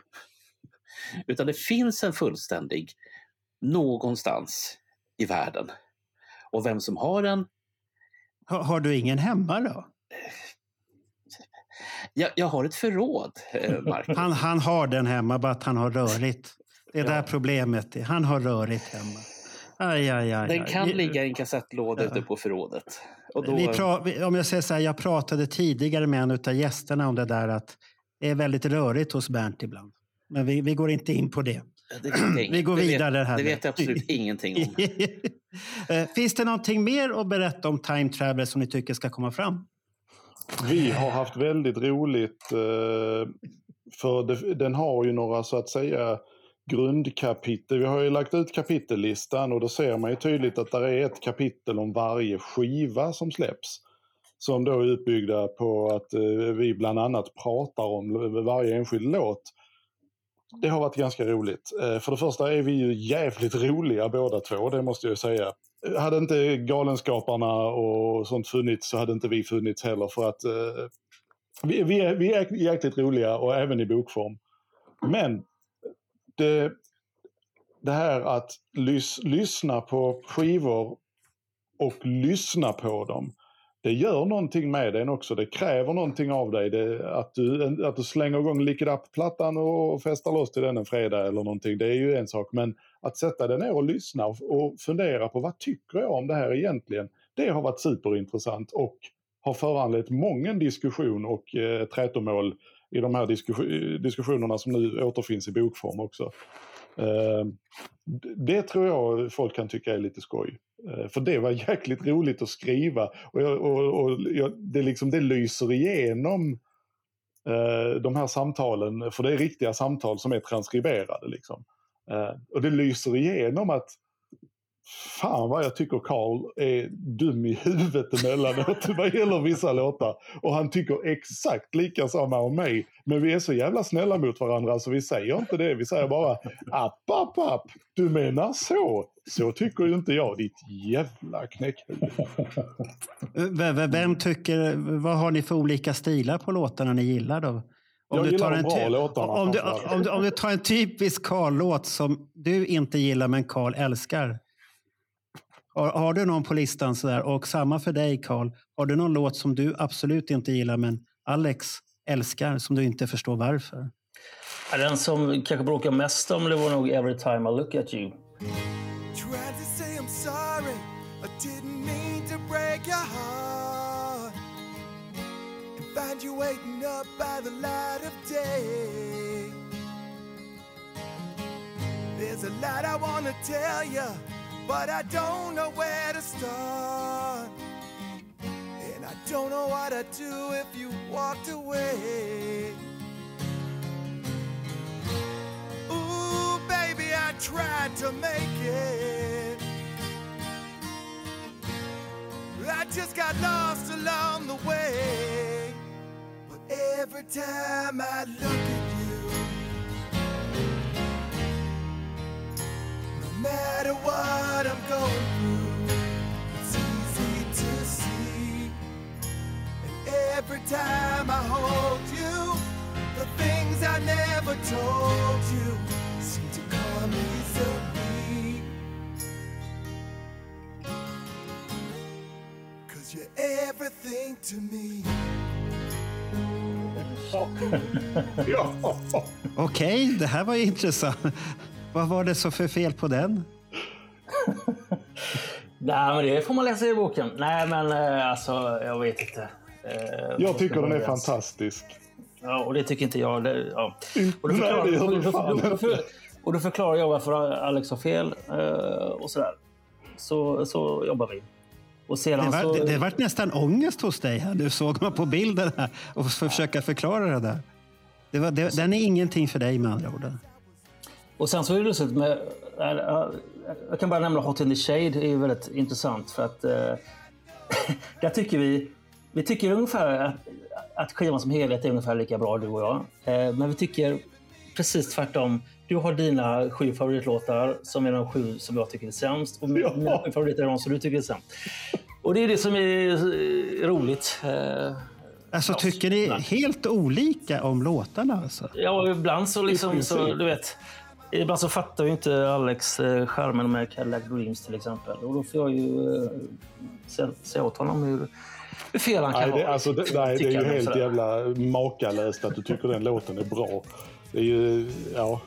Utan det finns en fullständig någonstans i världen. Och vem som har den... Har, har du ingen hemma då? Jag, jag har ett förråd, eh, Mark. Han, han har den hemma, bara att han har rörigt. Det är ja. där problemet är. Han har rörigt hemma. Aj, aj, aj, Den kan ligga i en kassettlåda ja. ute på förrådet. Och då... vi pra- om jag säger så här, jag pratade tidigare med en av gästerna om det där att det är väldigt rörigt hos Bernt ibland. Men vi, vi går inte in på det. det vi går vidare det här. Det vet jag absolut ingenting om. Eh, finns det någonting mer att berätta om Time Travel som ni tycker ska komma fram? Vi har haft väldigt roligt. Eh, för den har ju några så att säga grundkapitel. Vi har ju lagt ut kapitellistan och då ser man ju tydligt att det är ett kapitel om varje skiva som släpps. Som då är utbyggda på att eh, vi bland annat pratar om varje enskild låt. Det har varit ganska roligt. Eh, för det första är vi ju jävligt roliga båda två, det måste jag säga. Hade inte Galenskaparna och sånt funnits så hade inte vi funnits heller för att eh, vi, vi, är, vi är jäkligt roliga och även i bokform. Men det, det här att lys, lyssna på skivor och lyssna på dem. Det gör någonting med den också. Det kräver någonting av dig. Det, att, du, att du slänger igång Lick It Up-plattan och festar loss till den en fredag eller någonting. Det är ju en sak. Men att sätta dig ner och lyssna och, och fundera på vad tycker jag om det här egentligen. Det har varit superintressant och har föranlett många diskussion och eh, trätomål i de här diskussionerna som nu återfinns i bokform också. Eh, det tror jag folk kan tycka är lite skoj. Eh, för det var jäkligt roligt att skriva och, jag, och, och jag, det, liksom, det lyser igenom eh, de här samtalen, för det är riktiga samtal som är transkriberade. Liksom. Eh, och det lyser igenom att Fan vad jag tycker Carl är dum i huvudet emellanåt vad gäller vissa låtar. Och han tycker exakt lika samma om mig. Men vi är så jävla snälla mot varandra så vi säger inte det. Vi säger bara app, app, app. Du menar så? Så tycker ju inte jag, ditt jävla knäckhuvud. Vem tycker, vad har ni för olika stilar på låtarna ni gillar då? Om jag du tar en bra låtarna. Om du, om, du, om du tar en typisk Carl-låt som du inte gillar men Carl älskar. Har, har, du någon på listan sådär? Och samma för dig Carl. Har du någon låt som du absolut inte gillar men Alex älskar som du inte förstår varför? Den som kanske bråkar mest om det var nog Every time I look at you. Tried to say I'm sorry I didn't mean to break your heart And find you waiting up by the light of day There's a lot I wanna tell you but I don't know where to start. And I don't know what I'd do if you walked away. Ooh, baby, I tried to make it. I just got lost along the way. But every time I look at matter what I'm going through, it's easy to see. And every time I hold you, the things I never told you seem to come easily. Cause you're everything to me. Okej, okay, det här var ju intressant. Vad var det så för fel på den? Nej, men det får man läsa i boken. Nej, men eh, alltså, jag vet inte. Eh, jag tycker den är fantastisk. Ja, och det tycker inte jag. Det, ja. och, då förklarar, Nej, det gör fan och, då, och då förklarar jag varför Alex har fel eh, och sådär. Så, så jobbar vi. Och sedan det, var, så... det, det vart nästan ångest hos dig. Här. Du såg man på bilden här och försöka förklara det där. Det var, det, den är ingenting för dig med andra ord. Och sen så är det lustigt med... Jag kan bara nämna Hot in the Shade. Det är väldigt intressant för att... Eh, där tycker vi... Vi tycker ungefär att, att skivan som helhet är ungefär lika bra, du och jag. Eh, men vi tycker precis tvärtom. Du har dina sju favoritlåtar som är de sju som jag tycker är sämst. Och mina ja. sju favoriter är de som du tycker är sämst. Och det är det som är roligt. Eh, alltså tycker ni helt olika om låtarna? Alltså? Ja, ibland så liksom, så, du vet. Ibland så fattar ju inte Alex eh, skärmen med Cadillac Dreams till exempel. Och då får jag ju eh, säga åt honom hur, hur fel han kan nej, det, alltså, det, nej, det är ju helt jävla makalöst att du tycker den låten är bra. Det är ju, ja...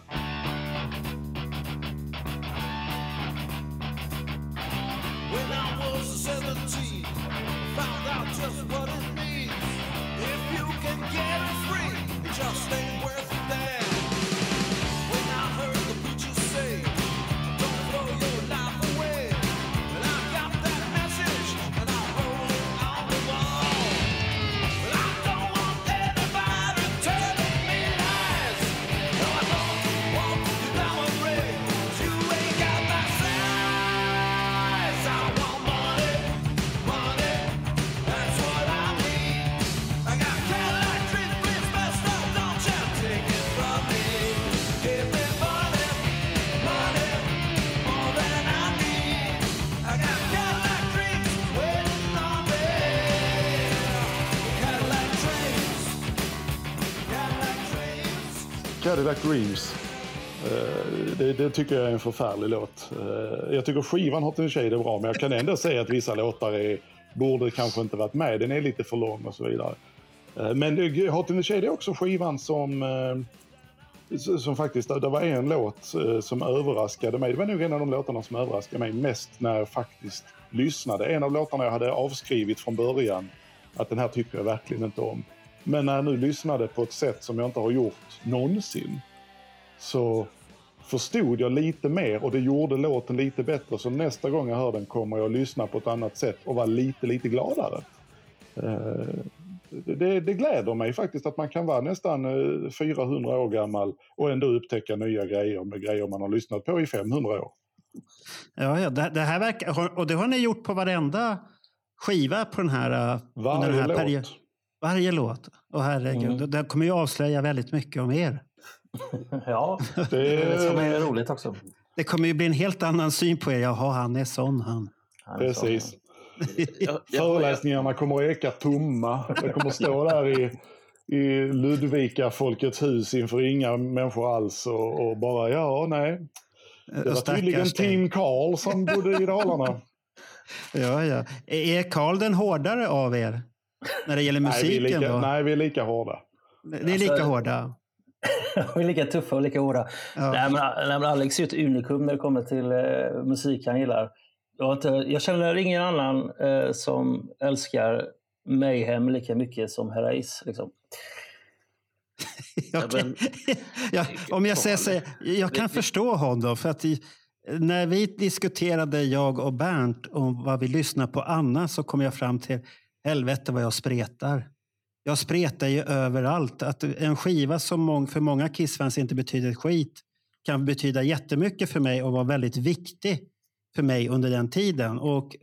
Cadillac Dreams. Eh, det, det tycker jag är en förfärlig låt. Eh, jag tycker skivan Hot in Shade är bra, men jag kan ändå säga att vissa låtar är, borde kanske inte varit med. Den är lite för lång och så vidare. Eh, men Hot in the Shade är också skivan som, som faktiskt, det var en låt som överraskade mig. Det var nog en av de låtarna som överraskade mig mest när jag faktiskt lyssnade. En av låtarna jag hade avskrivit från början, att den här tycker jag verkligen inte om. Men när jag nu lyssnade på ett sätt som jag inte har gjort någonsin så förstod jag lite mer och det gjorde låten lite bättre. Så nästa gång jag hör den kommer jag att lyssna på ett annat sätt och vara lite, lite gladare. Eh, Det, det gläder mig faktiskt att man kan vara nästan eh, 400 år gammal och ändå upptäcka nya grejer med grejer man har lyssnat på i 500 år. Ja, ja, det, här verkar, och det har ni gjort på varenda skiva på den här, eh, Varje den här låt. perio- Varje låt. Och herregud, Mm. det, det kommer ju avslöja väldigt mycket om er. Ja, Det det är roligt också. Det kommer ju bli en helt annan syn på er. Jaha, han är sån han. Det är precis. Föreläsningarna kommer att eka tomma. Jag kommer att stå där i, i Ludvika Folkets hus inför inga människor alls och, och bara ja, nej. Det var Stackars tydligen. Tim Karl som bodde i Dalarna. Ja, ja. Är Karl den hårdare av er? När det gäller nej, musiken lika, då? nej, vi är lika hårda. Det är lika Alltså- hårda. Vi är lika tuffa och lika hårda. Ja. Nej, men, nej, men Alex är ju ett unikum när det kommer till eh, musik han gillar. Jag, inte, jag känner ingen annan eh, som älskar Mayhem lika mycket som Herreys. Liksom. Ja, Okej. men- ja, om jag säger så, jag kan förstå honom. För att i, när vi diskuterade, jag och Bernt, om vad vi lyssnar på Anna så kom jag fram till helvete vad jag spretar. Jag spretar ju överallt. Att en skiva som för många Kiss-fans inte betyder ett skit kan betyda jättemycket för mig och vara väldigt viktig för mig under den tiden. Och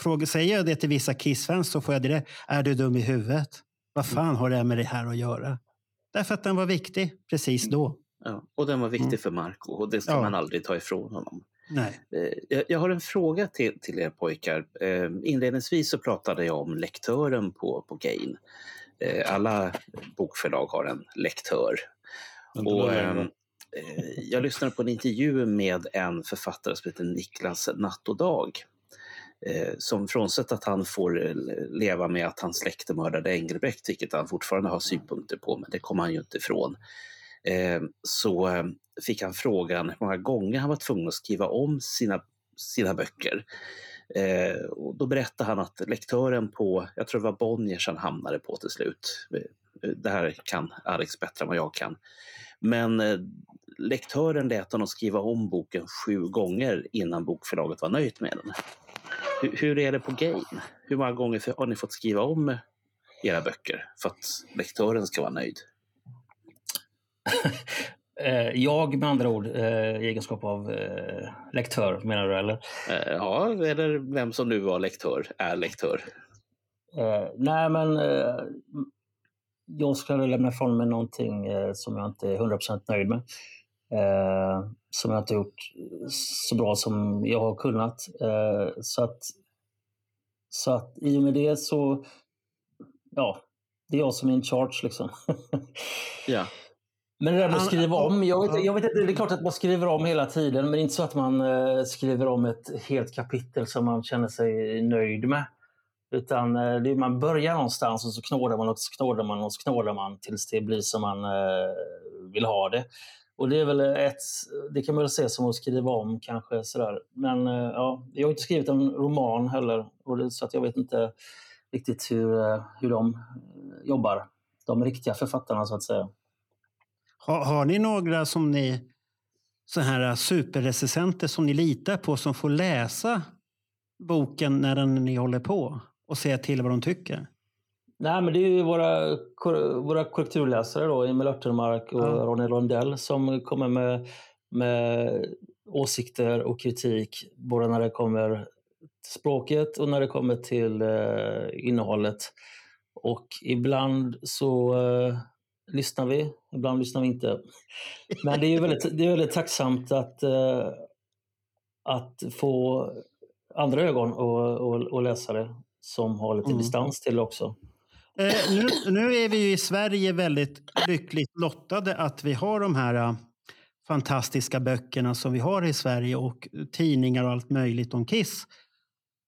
frågar, säger jag det till vissa Kiss-fans så får jag det. Är du dum i huvudet? Vad fan har det med det här att göra? Därför att den var viktig precis då. ja, och den var viktig Mm. för Marco och det ska Ja. man aldrig ta ifrån honom. Nej. Eh, Jag, har en fråga till, till er pojkar. Eh, inledningsvis så pratade jag om lektören på, på Gain. Eh, alla bokförlag har en lektör. Och, ehm, eh, jag lyssnade på en intervju med en författare som heter Niklas Natt och Dag. Som frånsett att han får leva med att hans släkte mördade Engelbrekt, vilket han fortfarande har synpunkter på, men det kommer han ju inte ifrån. Så eh, fick han frågan hur många gånger han var tvungen att skriva om sina, sina böcker. Eh, och då berättade han att lektören på, jag tror det var Bonniers han hamnade på till slut. Eh, det här kan Alex bättre än vad jag kan. Men eh, lektören lät honom skriva om boken sju gånger innan bokförlaget var nöjt med den. Hur, hur är det på Game? Hur många gånger har ni fått skriva om era böcker för att lektören ska vara nöjd? Eh, jag med andra ord, eh, i egenskap av eh, lektör menar du eller? Ja, eller vem som nu var lektör, är lektör. Nej men jag skulle lämna ifrån mig någonting som jag inte är 100% nöjd med. Som jag inte gjort så bra som jag har kunnat. Så, att, så att i och med det så, ja, det är jag som är in charge liksom. Ja. Men det där med att skriva om, jag vet, jag vet inte, det är klart att man skriver om hela tiden, men det är inte så att man eh, skriver om ett helt kapitel som man känner sig nöjd med. Utan eh, det man börjar någonstans och så knådar man och så knådar man och så knådar man tills det blir som man eh, vill ha det. Och det är väl ett, det kan man väl se som att skriva om kanske sådär. Men ja, jag har inte skrivit en roman heller, och så att jag vet inte riktigt hur, hur de jobbar. De riktiga författarna så att säga. Har, har ni några som ni så här superrecensenter som ni litar på som får läsa boken när den, ni håller på och säga till vad de tycker? Nej, men det är ju våra, våra korrekturläsare då, Emil Örtenmark och Ja. Ronny Lundell som kommer med, med åsikter och kritik både när det kommer till språket och när det kommer till eh, innehållet. Och ibland så eh, lyssnar vi, ibland lyssnar vi inte. Men det är ju väldigt, det är väldigt tacksamt att, eh, att få andra ögon och, och, och läsare som har lite Mm. distans till det också. Eh, nu, nu är vi i Sverige väldigt lyckligt lottade att vi har de här eh, fantastiska böckerna som vi har i Sverige och tidningar och allt möjligt om Kiss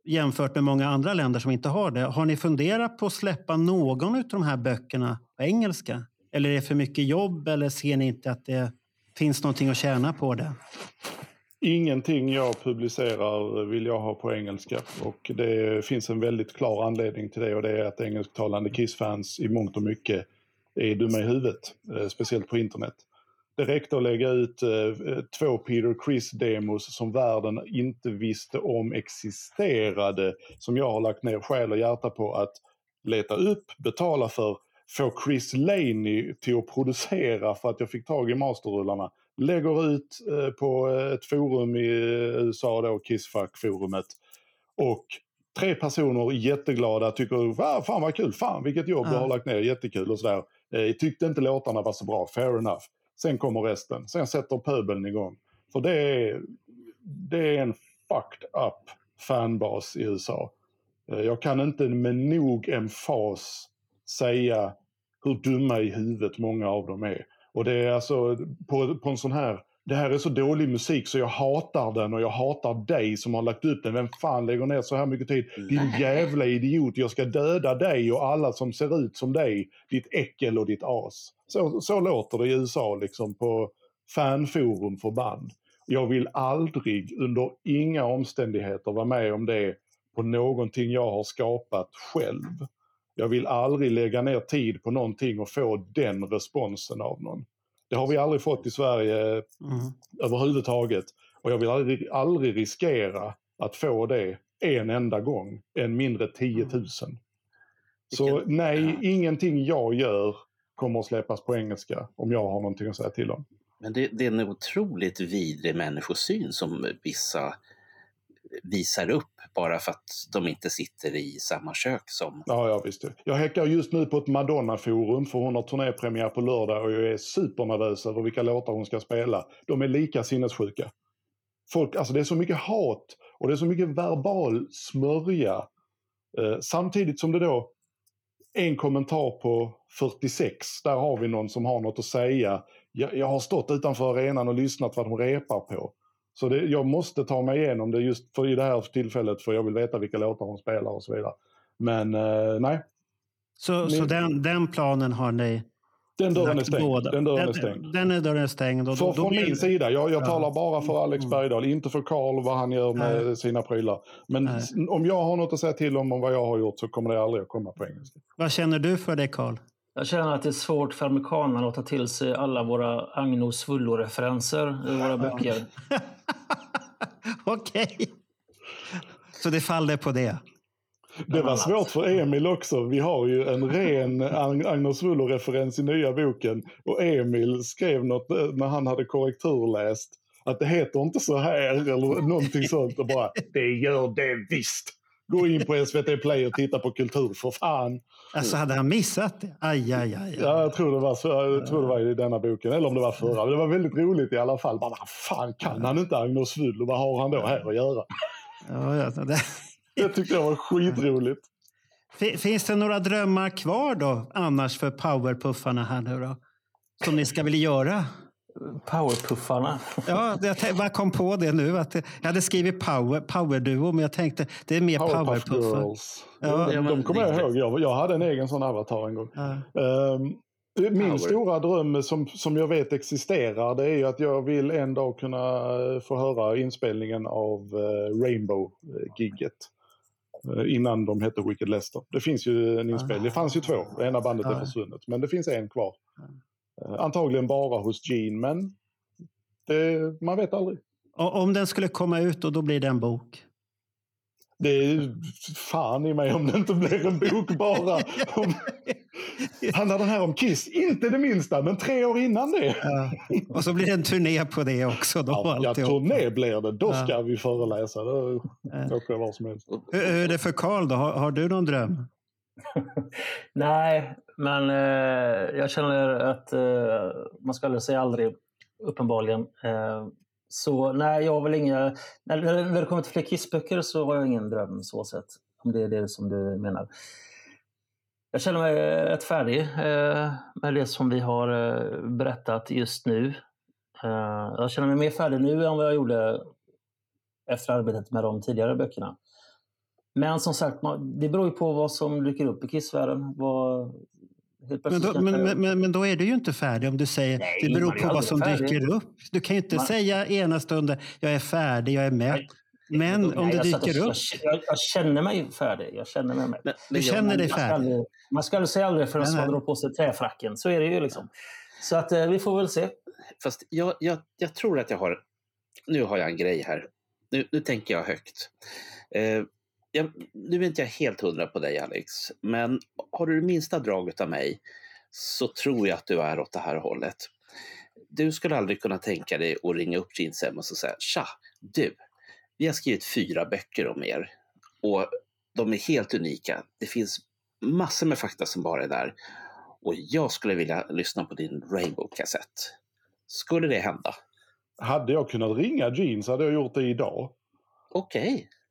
jämfört med många andra länder som inte har det. Har ni funderat på att släppa någon av de här böckerna på engelska? Eller är det för mycket jobb eller ser ni inte att det finns någonting att tjäna på det? Ingenting jag publicerar vill jag ha på engelska och det finns en väldigt klar anledning till det och det är att engelsktalande Kiss-fans i mångt och mycket är dumma i huvudet, eh, speciellt på internet. Det räckte att lägga ut eh, två Peter Chris-demos som världen inte visste om existerade, som jag har lagt ner själ och hjärta på att leta upp, betala för, få Chris Laney till att producera för att jag fick tag i masterrullarna lägger ut eh, på ett forum i eh, USA, då, Kissfuck-forumet. Och tre personer jätteglada, tycker ah, fan vad kul, fan vilket jobb du har lagt ner, jättekul och sådär. Eh, tyckte inte låtarna var så bra, fair enough. Sen kommer resten, sen sätter pöbeln igång. För det är, det är en fucked up fanbas i USA. Eh, jag kan inte med nog emfas säga hur dumma i huvudet många av dem är. Och det är alltså på, på en sån här, det här är så dålig musik så jag hatar den och jag hatar dig som har lagt upp den. Vem fan lägger ner så här mycket tid? Din jävla idiot, jag ska döda dig och alla som ser ut som dig. Ditt äckel och ditt as. Så, så låter det i USA liksom på fanforum för band. Jag vill aldrig under inga omständigheter vara med om det på någonting jag har skapat själv. Jag vill aldrig lägga ner tid på någonting och få den responsen av någon. Det har vi aldrig fått i Sverige mm. överhuvudtaget. Och jag vill aldrig, aldrig riskera att få det en enda gång, än mindre 10 000. Så nej, ingenting jag gör kommer att släppas på engelska om jag har någonting att säga till om. Men det, det är en otroligt vidrig människosyn som vissa visar upp bara för att de inte sitter i samma kök som... Ja, ja visst. Jag häckar just nu på ett Madonna-forum för hon har turnépremiär på lördag och jag är supernervös över vilka låtar hon ska spela. De är lika sinnessjuka. Folk, alltså det är så mycket hat och det är så mycket verbal smörja. Eh, samtidigt som det då en kommentar på 46, där har vi någon som har något att säga. Jag, jag har stått utanför arenan och lyssnat vad de repar på. Så det, jag måste ta mig igenom det just för i det här tillfället för jag vill veta vilka låtar hon spelar och så vidare. Men eh, nej. Så, Min... så den, den planen har ni den dörren är stängd. Den dörren är stängd. Den är dörren stängd. Och då, från blir... min sida. Jag, jag ja. talar bara för Alex mm. Bergdahl, inte för Karl vad han gör med Nej. sina prylar. Men Nej. om jag har något att säga till om, om vad jag har gjort så kommer det aldrig att komma på engelska. Vad känner du för det Karl? Jag känner att det är svårt för amerikanerna att ta till sig alla våra Agno Svullo-referenser i våra böcker. Okej. Okay. Så det faller på det? Det var svårt för Emil också. Vi har ju en ren Agnes Wullo-referens i nya boken. Och Emil skrev något eh, när han hade korrekturläst. Att det heter inte så här eller någonting sånt. Och bara, det gör det visst. Gå in på SVT Play och titta på kultur för fan. Alltså hade han missat det? Aj, aj, aj. Ja, jag tror, det var, jag tror det var i denna boken, eller om det var förra. Det var väldigt roligt i alla fall. Bara, fan kan han inte Agnes Wullo? Vad har han då här att göra? Ja, ja, det... det tyckte jag var skitroligt. Finns det några drömmar kvar då annars för powerpuffarna här nu då? Som ni ska vilja göra? Powerpuffarna. Ja, jag bara kom på det nu. Att jag hade skrivit power, powerduo, men jag tänkte det är mer powerpuffar. Ja. De, de kommer jag ihåg. Jag, jag hade en egen sån avatar en gång. Ja. Um, min Power. stora dröm som, som jag vet existerar det är ju att jag vill en dag kunna få höra inspelningen av uh, Rainbow-gigget. Uh, innan de hette Wicked Lester. Det finns ju en inspelning. Det fanns ju två. Det ena bandet är försvunnet. Men det finns en kvar. Uh, antagligen bara hos Gene, men det, man vet aldrig. Och om den skulle komma ut och då blir det en bok? Det är fan i mig om det inte blir en bok bara. Om... Handlar den här om Kiss? Inte det minsta, men tre år innan det. Ja. Och så blir det en turné på det också. Då, ja, ja turné blir det. Då ska ja. vi föreläsa. Då åker jag var som helst. Hur är det för Karl då? Har, har, du någon dröm? Nej, men eh, jag känner att eh, man ska aldrig säga aldrig, uppenbarligen. Eh, så nej, jag har väl inga... När, när det kommer till fler Kissböcker så har jag ingen dröm så sett. Om det är det som du menar. jag känner mig rätt färdig eh, med det som vi har eh, berättat just nu. Eh, jag känner mig mer färdig nu än vad jag gjorde efter arbetet med de tidigare böckerna. Men som sagt, det beror ju på vad som dyker upp i Kissvärlden. Vad, Men då, men, men- men, då är du ju inte färdig om du säger Nej, det beror på vad som färdig. dyker upp. Du kan ju inte Man- säga ena stunden jag är färdig, jag är mätt. Men Nej, om det och- dyker upp. Jag, jag känner mig färdig. Jag känner mig med. Men, Du känner dig Man ska färdig? aldrig, man ska aldrig säga aldrig förrän man drar på sig träfracken. Så är det ju liksom. Så att eh, vi får väl se. Fast jag, jag, jag tror att jag har... Nu har jag en grej här. Nu, nu tänker jag högt. Eh, jag, nu är inte jag helt hundra på dig Alex, men har du det minsta draget av mig så tror jag att du är åt det här hållet. Du skulle aldrig kunna tänka dig att ringa upp Ginsem och säga Tja, du, vi har skrivit fyra böcker om er och de är helt unika. Det finns massor med fakta som bara är där och jag skulle vilja lyssna på din Rainbow-kassett. Skulle det hända? Hade jag kunnat ringa så hade jag gjort det idag. Okej. Eh,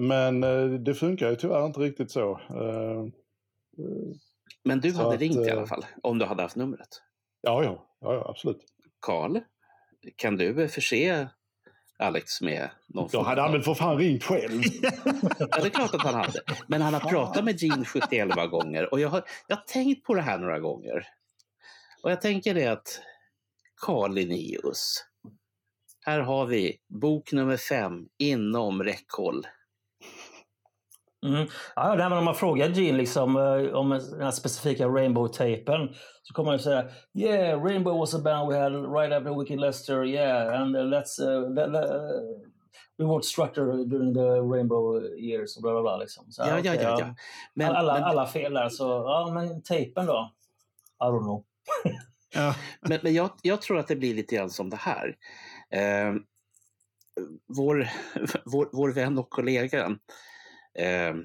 Men eh, det funkar ju tyvärr inte riktigt så. Eh, Men du Så hade att, ringt i eh, alla fall, om du hade haft numret. Ja, ja, ja, absolut. Karl, kan du förse Alex med någon Jag hade han väl för fan ringt själv. Ja, det är klart att han hade. Men han har pratat med Gene 71 gånger och jag har, jag har tänkt på det här några gånger. Och jag tänker det att Carl Linnaeus, här har vi bok nummer fem inom räckhåll. Mm. Ja, det här med om man frågar Gene liksom, eh, om den här specifika Rainbow-tejpen så kommer han säga Yeah, Rainbow was a band we had right after Wicked Lester, yeah, and uh, let's uh, that, uh, we worked Structure during the Rainbow years och bla bla bla. Liksom. Så, Ja, ja, okej, ja. ja. Men, alla, men, alla fel där, så ja, men tejpen då? I don't know. Ja. Men, men jag, jag tror att det blir lite grann som det här. Eh, vår, vår, vår vän och kollega ehm,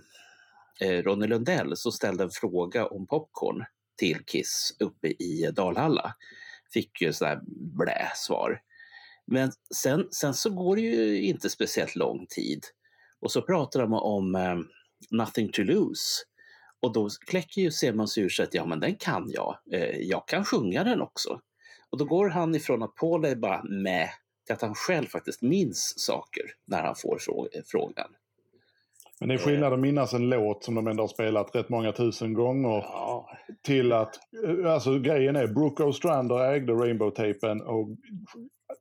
eh, Ronny Lundell som ställde en fråga om popcorn till Kiss uppe i Dalhalla. Fick ju sådär blä svar. Men sen, sen så går det ju inte speciellt lång tid och så pratar de om eh, Nothing to lose. Och då kläcker ju Semans ur sig att ja men den kan jag. Eh, jag kan sjunga den också. Och då går han ifrån att Paul är bara med till att han själv faktiskt minns saker när han får frå- frågan. Men det är skillnad att minnas en låt som de ändå har spelat rätt många tusen gånger Ja, till att, eh, alltså grejen är, Brooke Ostrander ägde Rainbow-tejpen och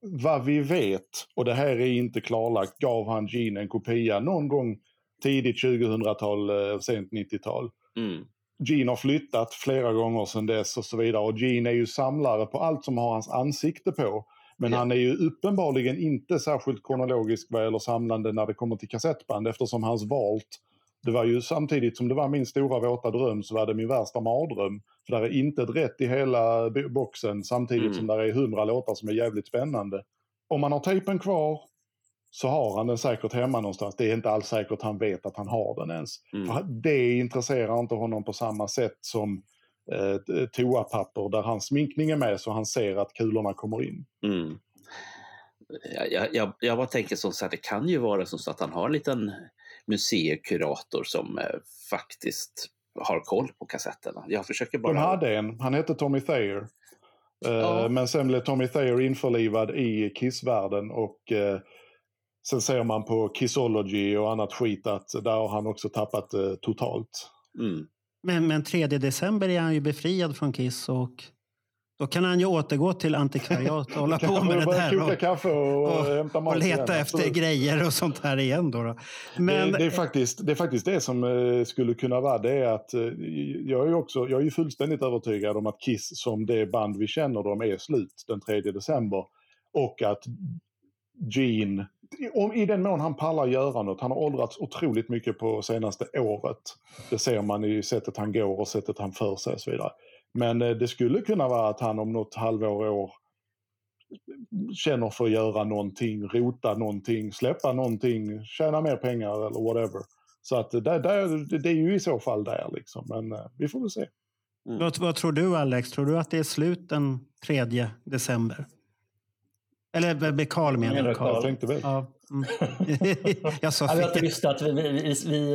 vad vi vet, och det här är inte klarlagt, gav han Gene en kopia någon gång tidigt 2000-tal, eh, sent 90-tal. mm, Gene har flyttat flera gånger sedan dess och så vidare och Gene är ju samlare på allt som har hans ansikte på. Men han är ju uppenbarligen inte särskilt kronologisk vad gäller samlande när det kommer till kassettband eftersom hans valt, det var ju samtidigt som det var min stora våta dröm så var det min värsta mardröm. För där är inte ett rätt i hela bo- boxen samtidigt Mm. som där är hundra låtar som är jävligt spännande. Om man har tejpen kvar så har han den säkert hemma någonstans. Det är inte alls säkert han vet att han har den ens. mm. Det intresserar inte honom på samma sätt som eh, toapapper där hans sminkning är med så han ser att kulorna kommer in. Mm. Jag, jag, jag, bara tänker så att det kan ju vara så att han har en liten museikurator som eh, faktiskt har koll på kassetterna. Jag försöker bara... De hade en, han hette Tommy Thayer. Eh, Ja. Men sen blev Tommy Thayer införlivad i Kiss-världen och eh, sen ser man på Kissology och annat skit att där har han också tappat eh, totalt. Mm. Men, men 3 december är han ju befriad från Kiss och då kan han ju återgå till antikvariat och hålla på med det där. Och, kaffe och, och- mat och leta efter absolut. grejer och sånt här igen. Då, då. Men, det, det, är faktiskt, det är faktiskt det som eh, skulle kunna vara det är att eh, jag är, också, jag är fullständigt övertygad om att Kiss som det band vi känner dem är slut den 3 december. Och att Gene, om, i den mån han pallar göra något, han har åldrats otroligt mycket på senaste året. Det ser man i sättet han går och sättet han för sig och så vidare. Men eh, det skulle kunna vara att han om något halvår, år känner för att göra någonting, rota någonting, släppa någonting, tjäna mer pengar eller whatever. Så att det, där, det är ju i så fall där liksom, men eh, vi får väl se. vad, vad tror du Alex? Tror du att det är slut den 3 december? Eller be- Karl menar jag. Karl. Jag tänkte väl. Ja. Mm. jag sa Jag fel. visste att vi, vi, vi, vi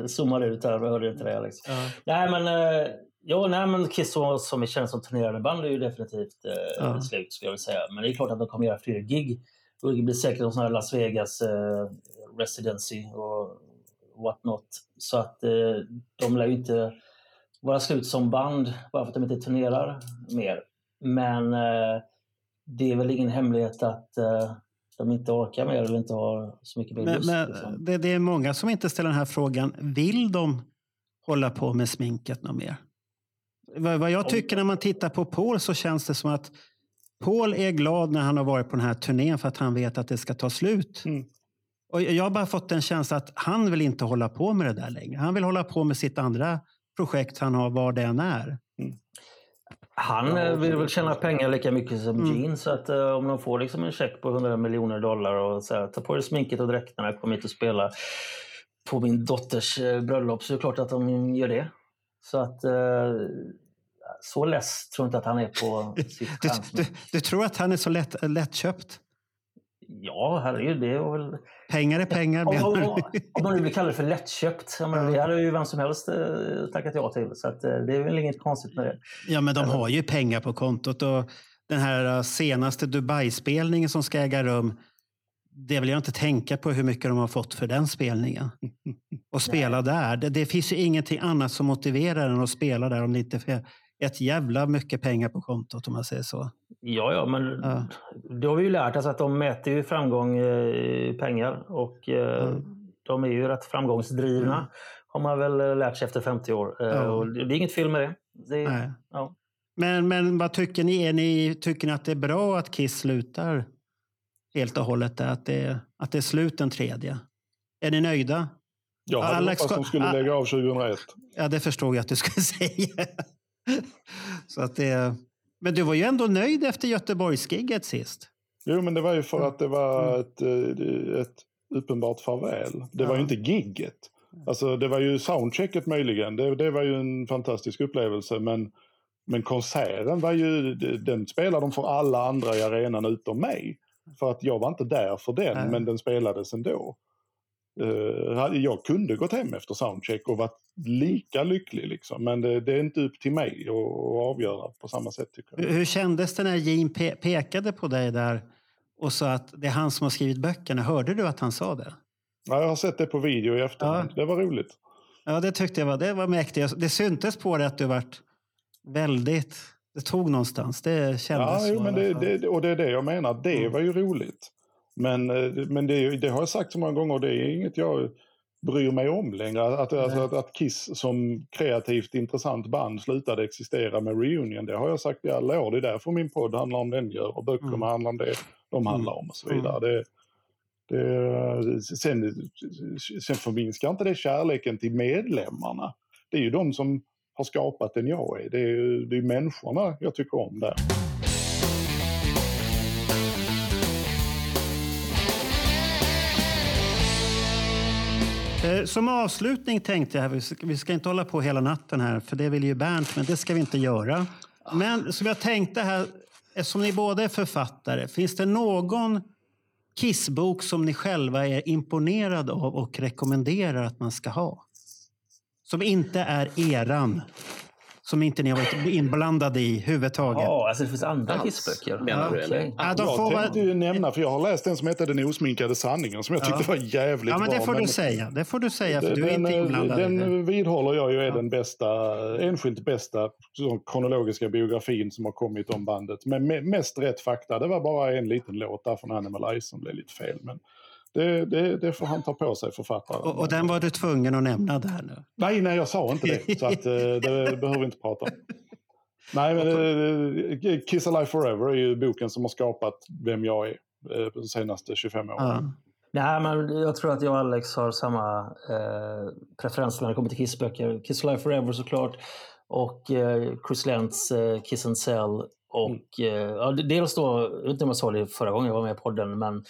eh, zoomade ut där. Vi hörde inte det Alex. Ja. Nej men, eh, jo, nej, men Kiss som, som känd som turnerande band är ju definitivt eh, Ja. slut skulle jag vilja säga. Men det är klart att de kommer göra fler gig. Och det blir säkert någon sån här Las Vegas eh, residency och what not. Så att eh, de lär ju inte vara slut som band bara för att de inte turnerar mer. Men eh, det är väl ingen hemlighet att eh, de inte orkar mer eller inte har så mycket mer Men, lust. men liksom. det, det är många som inte ställer den här frågan. Vill de hålla på med sminket något mer? Vad, vad jag tycker när man tittar på Paul så känns det som att Paul är glad när han har varit på den här turnén för att han vet att det ska ta slut. Mm. Och jag har bara fått en känsla att han vill inte hålla på med det där längre. Han vill hålla på med sitt andra projekt han har, var det än är. Han eh, vill väl tjäna pengar lika mycket som Mm. Gene. Så att, eh, om de får liksom en check på 100 miljoner dollar och så här, ta på dig sminket och dräkterna, kom hit och spela på min dotters eh, bröllop så är det klart att de gör det. Så att eh, så less tror jag inte att han är på sitt Du, du, du tror att han är så lätt, lättköpt? Ja, herregud, det är väl... Pengar är pengar Om, om, du? om man nu vill kalla det för lättköpt. Jag menar, det hade ju vem som helst eh, tackat ja till. Så att, eh, det är väl inget konstigt med det. Ja, men de har ju pengar på kontot. Och den här uh, senaste Dubai-spelningen som ska äga rum. Det vill jag inte tänka på hur mycket de har fått för den spelningen. Och spela där. Det, det finns ju ingenting annat som motiverar en att spela där om det inte ett jävla mycket pengar på kontot om man säger så. Ja, ja, men Ja. det har vi ju lärt oss att de mäter ju framgång eh, i pengar och Mm. de är ju rätt framgångsdrivna. Mm. Har man väl eh, lärt sig efter 50 år. Ja. och det är inget fel med det. det är, Nej. ja. Men, men vad tycker ni? Är ni? Tycker ni att det är bra att Kiss slutar helt och hållet? Att, det, att det är slut den tredje? Är ni nöjda? Jag hade Alex hoppats de skulle lägga av 2001. Ja, det förstod jag att du skulle säga. Så att det, men du var ju ändå nöjd efter Göteborgsgigget sist. Jo, men det var ju för Mm. att det var ett, eh, ett uppenbart farväl. Det var ju Ja. inte gigget. Alltså, det var ju soundchecket möjligen. Det, det var ju en fantastisk upplevelse. Men, men konserten var ju, den spelade de för alla andra i arenan utom mig. För att jag var inte där för den, Nej. men den spelades ändå. Eh, jag kunde gått hem efter soundcheck och varit lika lycklig. Liksom. Men det, det är inte upp till mig att, att avgöra på samma sätt tycker jag. Hur, kändes det när Gene pe pekade på dig där och sa att det är han som har skrivit böckerna? Hörde du att han sa det? Ja, jag har sett det på video i efterhand. Det var roligt. Ja, det tyckte jag var, det var mäktigt. Det syntes på dig att du vart väldigt... Det tog någonstans. Det kändes Ja, jo, men det, det, och det är det jag menar. Det Mm. var ju roligt. Men, eh, men det, det har jag sagt så många gånger och det är inget jag bryr mig om längre. Att, alltså, att, att Kiss som kreativt intressant band slutade existera med Reunion, det har jag sagt i alla år. Det är därför min podd handlar om den gör och böckerna Mm. handlar om det de handlar om och så vidare. Mm. Det, det, sen, sen förminskar inte det kärleken till medlemmarna. Det är ju de som har skapat den jag är. Det är ju det är människorna jag tycker om där. Eh, som avslutning tänkte jag, vi ska, inte hålla på hela natten här, för det vill ju Bernt, men det ska vi inte göra. Men som jag tänkte här, eftersom ni båda är författare, finns det någon Kissbok som ni själva är imponerade av och rekommenderar att man ska ha? Som inte är eran, som inte ni har varit inblandade i huvudtaget. Ja, alltså det finns andra Alls, menar du, eller? Okej. Ja, de jag får väl- tänkte ju nämna, för jag har läst den som heter Den osminkade sanningen som jag tyckte Ja. var jävligt Ja, men bra. det får du säga. Det får du säga, för du är den, inte inblandad den vidhåller jag ju är Ja. den bästa, enskilt bästa kronologiska biografin som har kommit om bandet. Men me- mest rätt fakta, det var bara en liten låt där från Animal Eyes som blev lite fel. Men det, det, det får han ta på sig, författaren. Och, och den var du tvungen att nämna där nu. Nej, nej, jag sa inte det. Så att, eh, det behöver vi inte prata om. Nej, men eh, Kiss Alive Forever är ju boken som har skapat vem jag är eh, de senaste 25 åren. Ja. Nej, men jag tror att jag och Alex har samma eh, preferenser när det kommer till Kissböcker. Kiss Life Forever såklart. Och eh, Chris Lentz eh, Kiss and Sell. Och eh, ja, dels då, jag vet inte om jag sa det förra gången jag var med i podden, men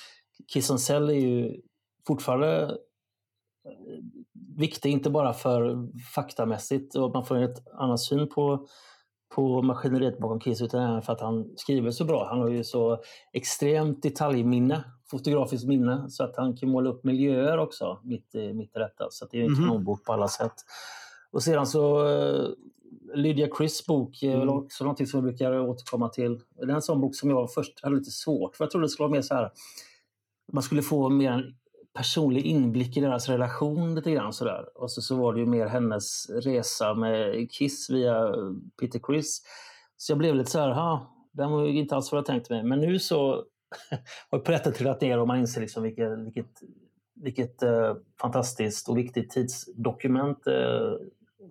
Kiss and Sell är ju fortfarande eh, viktig, inte bara för faktamässigt och att man får en annan syn på, på maskineriet bakom Kiss utan för att han skriver så bra. Han har ju så extremt detaljminne, fotografiskt minne, så att han kan måla upp miljöer också mitt i, mitt i detta. Så det är en Mhm. kanonbok på alla sätt. Och sedan så eh, Lydia Chris bok är väl Mm. också någonting som jag brukar återkomma till. Det är en sån bok som jag först hade lite svårt för. Jag trodde det skulle vara mer så här, man skulle få mer en personlig inblick i deras relation lite grann sådär. Och så, så var det ju mer hennes resa med Kiss via Peter Chris. Så jag blev lite så här, ha, den var ju inte alls vad jag tänkt mig. Men nu så har Petter trillat ner och man inser liksom vilket, vilket, vilket eh, fantastiskt och viktigt tidsdokument eh,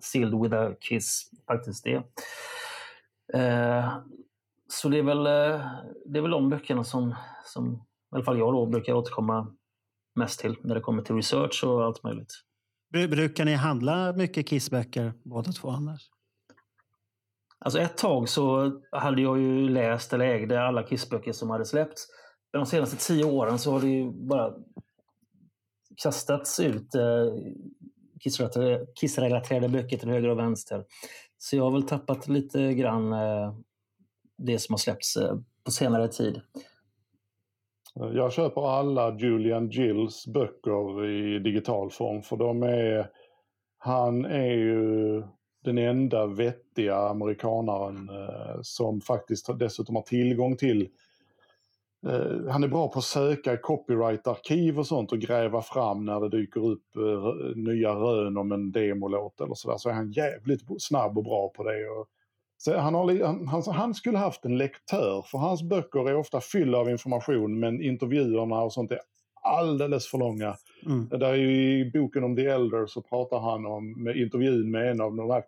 Sealed with a Kiss faktiskt är. Eh, så det är väl, eh, det är väl de böckerna som, som i alla fall jag då brukar återkomma mest till när det kommer till research och allt möjligt. Bru- Brukar ni handla mycket Kissböcker båda två annars? Alltså ett tag så hade jag ju läst eller ägde alla Kissböcker som hade släppts. De senaste tio åren så har det ju bara kastats ut eh, Kissrelaterade, Kissrelaterade böcker till höger och vänster. Så jag har väl tappat lite grann eh, det som har släppts eh, på senare tid. Jag köper alla Julian Gills böcker i digital form för de är... Han är ju den enda vettiga amerikanaren eh, som faktiskt dessutom har tillgång till eh, han är bra på att söka i copyright-arkiv och sånt och gräva fram när det dyker upp eh, nya rön om en demolåt eller sådär. Så är han jävligt snabb och bra på det. Och, så han, har, han, han, han skulle haft en lektör för hans böcker är ofta fyllda av information men intervjuerna och sånt är alldeles för långa. Mm. Där I boken om The Elder så pratar han om med intervjun med en av de här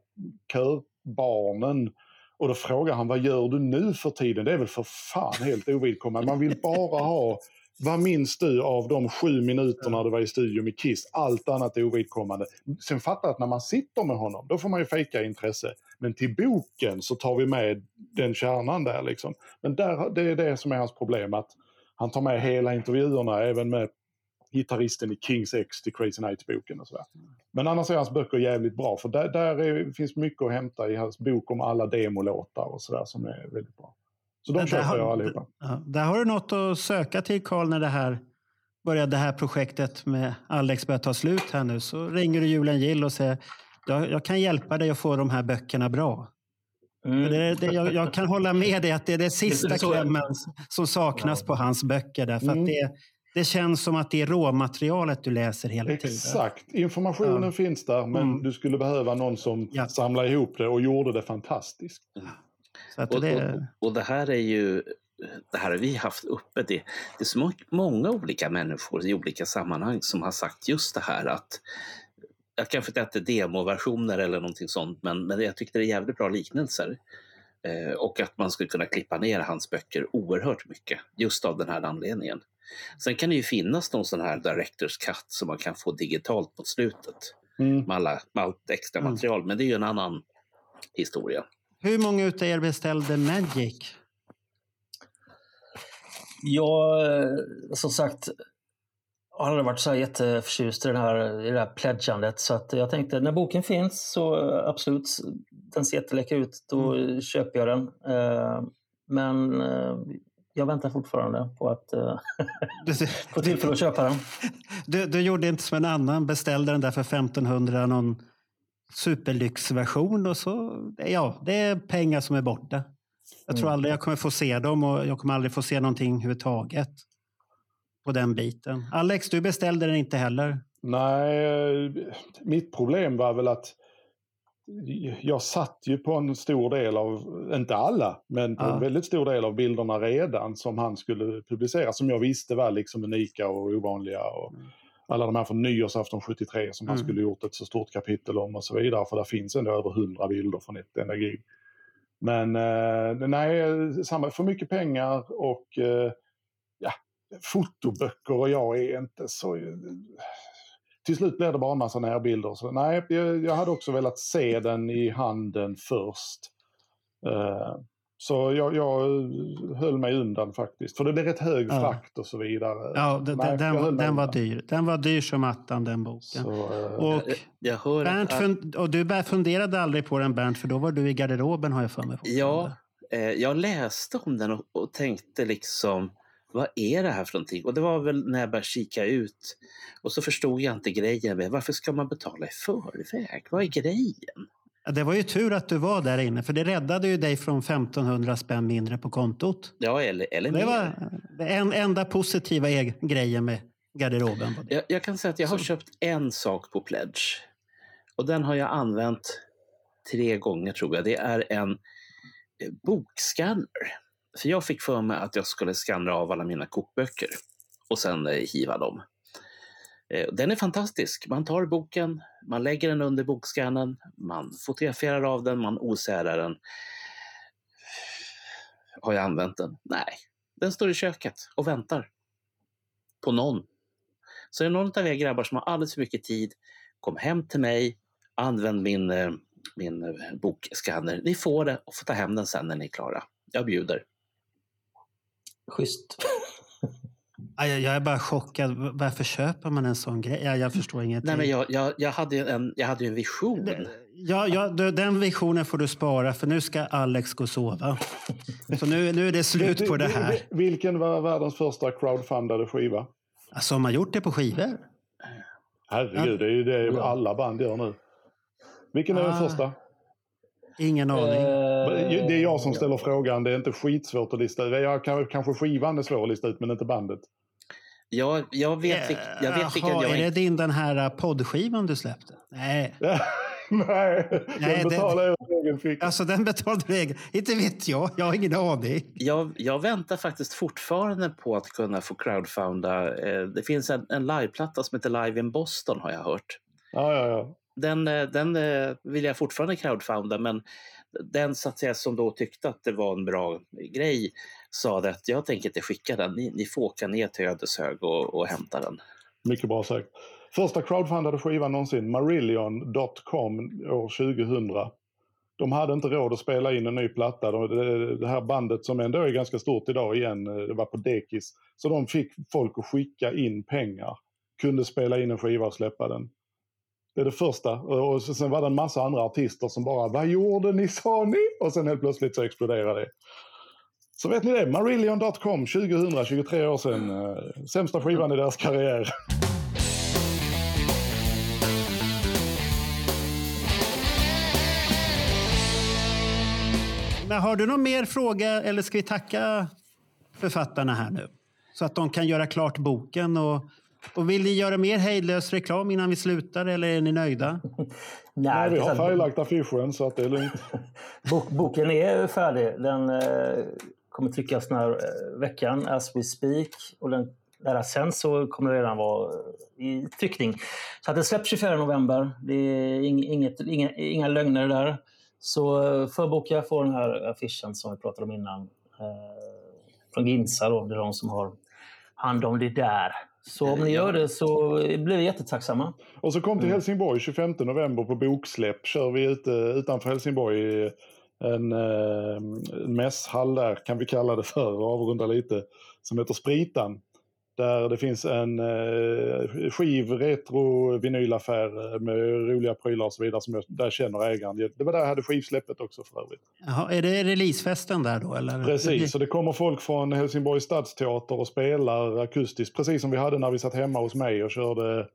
körbarnen. Och då frågar han vad gör du nu för tiden? Det är väl för fan helt ovidkommande. Man vill bara ha vad minns du av de sju minuterna du var i studion med Kiss? Allt annat är ovidkommande. Sen fattar jag att när man sitter med honom, då får man ju fejka intresse. Men till boken så tar vi med den kärnan där liksom. Men där, det är det som är hans problem, att han tar med hela intervjuerna, även med gitarristen i Kings X till Crazy Nights-boken och sådär. Men annars är hans böcker jävligt bra, för där, där är, finns mycket att hämta i hans bok om alla demolåtar och sådär som är väldigt bra. Så de köper har- jag allihopa. Ja, där har du något att söka till Karl när det här började det här projektet med Alex börjar ta slut här nu. Så ringer du Julian Gill och säger jag, jag kan hjälpa dig att få de här böckerna bra. Mm. Det, det, jag, jag kan hålla med dig att det är det sista klämmen som saknas på hans böcker. Där, för Mm. att det, det känns som att det är råmaterialet du läser hela tiden. Exakt, informationen Ja. finns där men Mm. du skulle behöva någon som Ja. samlade ihop det och gjorde det fantastiskt. Och, det, och, och det här är ju det här har vi haft uppe. Det, det är så må- många olika människor i olika sammanhang som har sagt just det här att jag kanske inte demoversioner eller någonting sånt, men, men jag tyckte det är jävligt bra liknelser. Eh, och att man skulle kunna klippa ner hans böcker oerhört mycket, just av den här anledningen. Sen kan det ju finnas någon sån här Directors Cut som man kan få digitalt mot slutet Mm. med, alla, med allt extra Mm. material, men det är ju en annan historia. Hur många utav er beställde Magic? Jag, eh, som sagt, har aldrig varit så här jätteförtjust i, den här, i det här pledgandet. Så att jag tänkte, när boken finns så eh, absolut, den ser jätteläcker ut, då köper jag den. Eh, Men jag väntar fortfarande på att få tillfälle att köpa den. du, du gjorde inte som en annan, beställde den där för 1500, någon superlyxversion och så, ja, det är pengar som är borta. Jag tror Mm. aldrig jag kommer få se dem och jag kommer aldrig få se någonting överhuvudtaget på den biten. Alex, du beställde den inte heller. Nej, mitt problem var väl att jag satt ju på en stor del av, inte alla, men på Ja. en väldigt stor del av bilderna redan som han skulle publicera, som jag visste var liksom unika och ovanliga. Och alla de här från nyårsafton 73 som han Mm. skulle gjort ett så stort kapitel om och så vidare, för det finns ändå över hundra bilder från ett enda gig. Men eh, nej, samma, för mycket pengar och eh, ja, fotoböcker och jag är inte så... Till slut blev det bara en massa närbilder. Så nej, jag, jag hade också velat se den i handen först. Eh, Så jag, jag höll mig undan faktiskt. För det blev rätt hög Ja. frakt och så vidare. Ja, den, Nej, den, jag den, den var dyr. Den var dyr som attan, den boken. Så, eh, Och, Jag hör Bernt, att, och du funderade aldrig på den Bernt, för då var du i garderoben har jag för mig. Ja, eh, jag läste om den och, och tänkte liksom, vad är det här för någonting? Och det var väl när jag började kika ut och så förstod jag inte grejen med varför ska man betala i förväg? Vad är grejen? Det var ju tur att du var där inne, för det räddade ju dig från 1500 spänn mindre på kontot. Ja, eller, eller Det var det en, enda positiva eg- grejen med garderoben. Jag, jag kan säga att jag har Så- köpt en sak på Pledge. Och den har jag använt tre gånger tror jag. Det är en eh, bokskanner. För jag fick för mig att jag skulle skanna av alla mina kokböcker och sen eh, hiva dem. Eh, den är fantastisk. Man tar boken, man lägger den under bokskannen, man fotograferar av den, man osärar den. Har jag använt den? Nej. Den står i köket och väntar. På någon. Så är det någon av er grabbar som har alldeles för mycket tid, kom hem till mig, använd min, eh, min eh, bokskanner. Ni får det och får ta hem den sen när ni är klara. Jag bjuder. Schysst. Ja, Jag, är bara chockad. Varför köper man en sån grej? Ja, jag förstår ingenting. Nej, men jag, jag, jag, hade ju en, jag hade ju en vision. Ja, ja, du, den visionen får du spara för nu ska Alex gå och sova. Så nu, nu är det slut på det här. Vil- Vilken var världens första crowdfundade skiva? Alltså, har man gjort det på skivor? Herregud, det är ju det alla band gör nu. Vilken är den Ah. första? Ingen aning. Det är jag som ställer frågan, det är inte skitsvårt att lista ut. Jag kan, kanske skivan är svår att lista ut, men inte bandet. Jag, jag vet, vilk, jag vet vilken jag är det inte... din den här uh, poddskivan du släppte? Nej, Nej, Nej, den det- betalar jag ur egen ficka. alltså den betalade du egen. Inte vet jag, jag har ingen aning. Jag, jag väntar faktiskt fortfarande på att kunna få crowdfunda. Eh, Det finns en, en liveplatta som heter Live in Boston har jag hört. Ja, ja, ja. Den, eh, den eh, vill jag fortfarande crowdfunda men den så att säga, som då tyckte att det var en bra grej sa att jag tänker inte skicka den. Ni, ni får åka ner till Ödeshög och, och hämta den. Mycket bra sagt. Första crowdfundade skivan någonsin, Marillion.com år 2000. De hade inte råd att spela in en ny platta. Det här bandet som ändå är ganska stort idag igen, eh, det var på dekis. Så de fick folk att skicka in pengar. Kunde spela in en skiva och släppa den. Det är det första. Och sen var det en massa andra artister som bara “Vad gjorde ni sa ni?” och sen helt plötsligt så exploderade det. Så vet ni det, Marillion.com 2000, 23 år sedan. Eh, sämsta skivan i deras karriär. Men har du någon mer fråga eller ska vi tacka författarna här nu? Så att de kan göra klart boken och, och vill ni göra mer hejdlös reklam innan vi slutar eller är ni nöjda? Nej, är har färglagt affischen så att det är lugnt. Bok, boken är färdig. Den eh, kommer tryckas den här eh, veckan as we speak. Och den, den sen så kommer det redan vara eh, i tryckning. Så att den släpps 24 november. Det är ing, inget, inga, inga lögner där. Så eh, förboka får den här affischen som vi pratade om innan. Eh, från Ginsa då. Det är de som har hand om det där. Så om ni gör det så blir vi jättetacksamma. Och så kom till Helsingborg 25 november på boksläpp. Kör vi ute utanför Helsingborg i en, eh, en mässhall där kan vi kalla det för och avrunda lite. Som heter Spritan. Där det finns en eh, skiv retro vinylaffär med roliga prylar och så vidare som jag där känner ägaren. Det var där jag hade skivsläppet också för övrigt. Jaha, är det releasefesten där då? Eller? Precis, så det kommer folk från Helsingborgs stadsteater och spelar akustiskt. Precis som vi hade när vi satt hemma hos mig och körde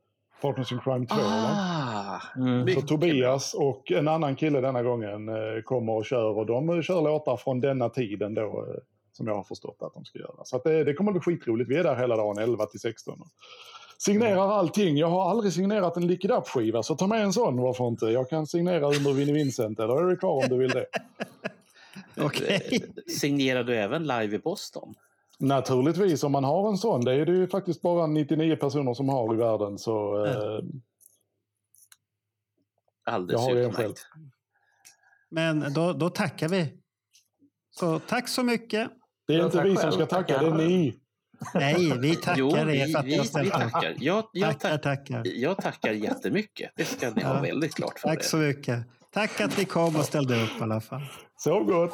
Partners in Crime 2. va? Ah, Mm. Så Tobias och en annan kille denna gången eh, kommer och kör och de eh, kör låtar från denna tiden då eh, som jag har förstått att de ska göra. Så att det, det kommer bli skitroligt. Vi är där hela dagen 11 till 16. Signerar allting. Jag har aldrig signerat en Lick It Up-skiva så ta med en sån varför inte. Jag kan signera under Vinnie Vincent eller är det kvar om du vill det. Okej. Signerar du även live i Boston? Naturligtvis, om man har en sån. Det är det ju faktiskt bara 99 personer som har i världen. Så eh, Alldeles Jag har ju en utmärkt. Men då, då tackar vi. Så tack så mycket. Det är inte vi som ska tacka, Tackar. det är ni. Nej, vi tackar Jo, er för att vi, ni har ställt tackar. Jag, jag, Tackar, tack, tackar. jag tackar jättemycket. Det ska ni Ja. ha väldigt klart för Tack er. så mycket. Tack att ni kom och ställde upp i alla fall. Sov gott!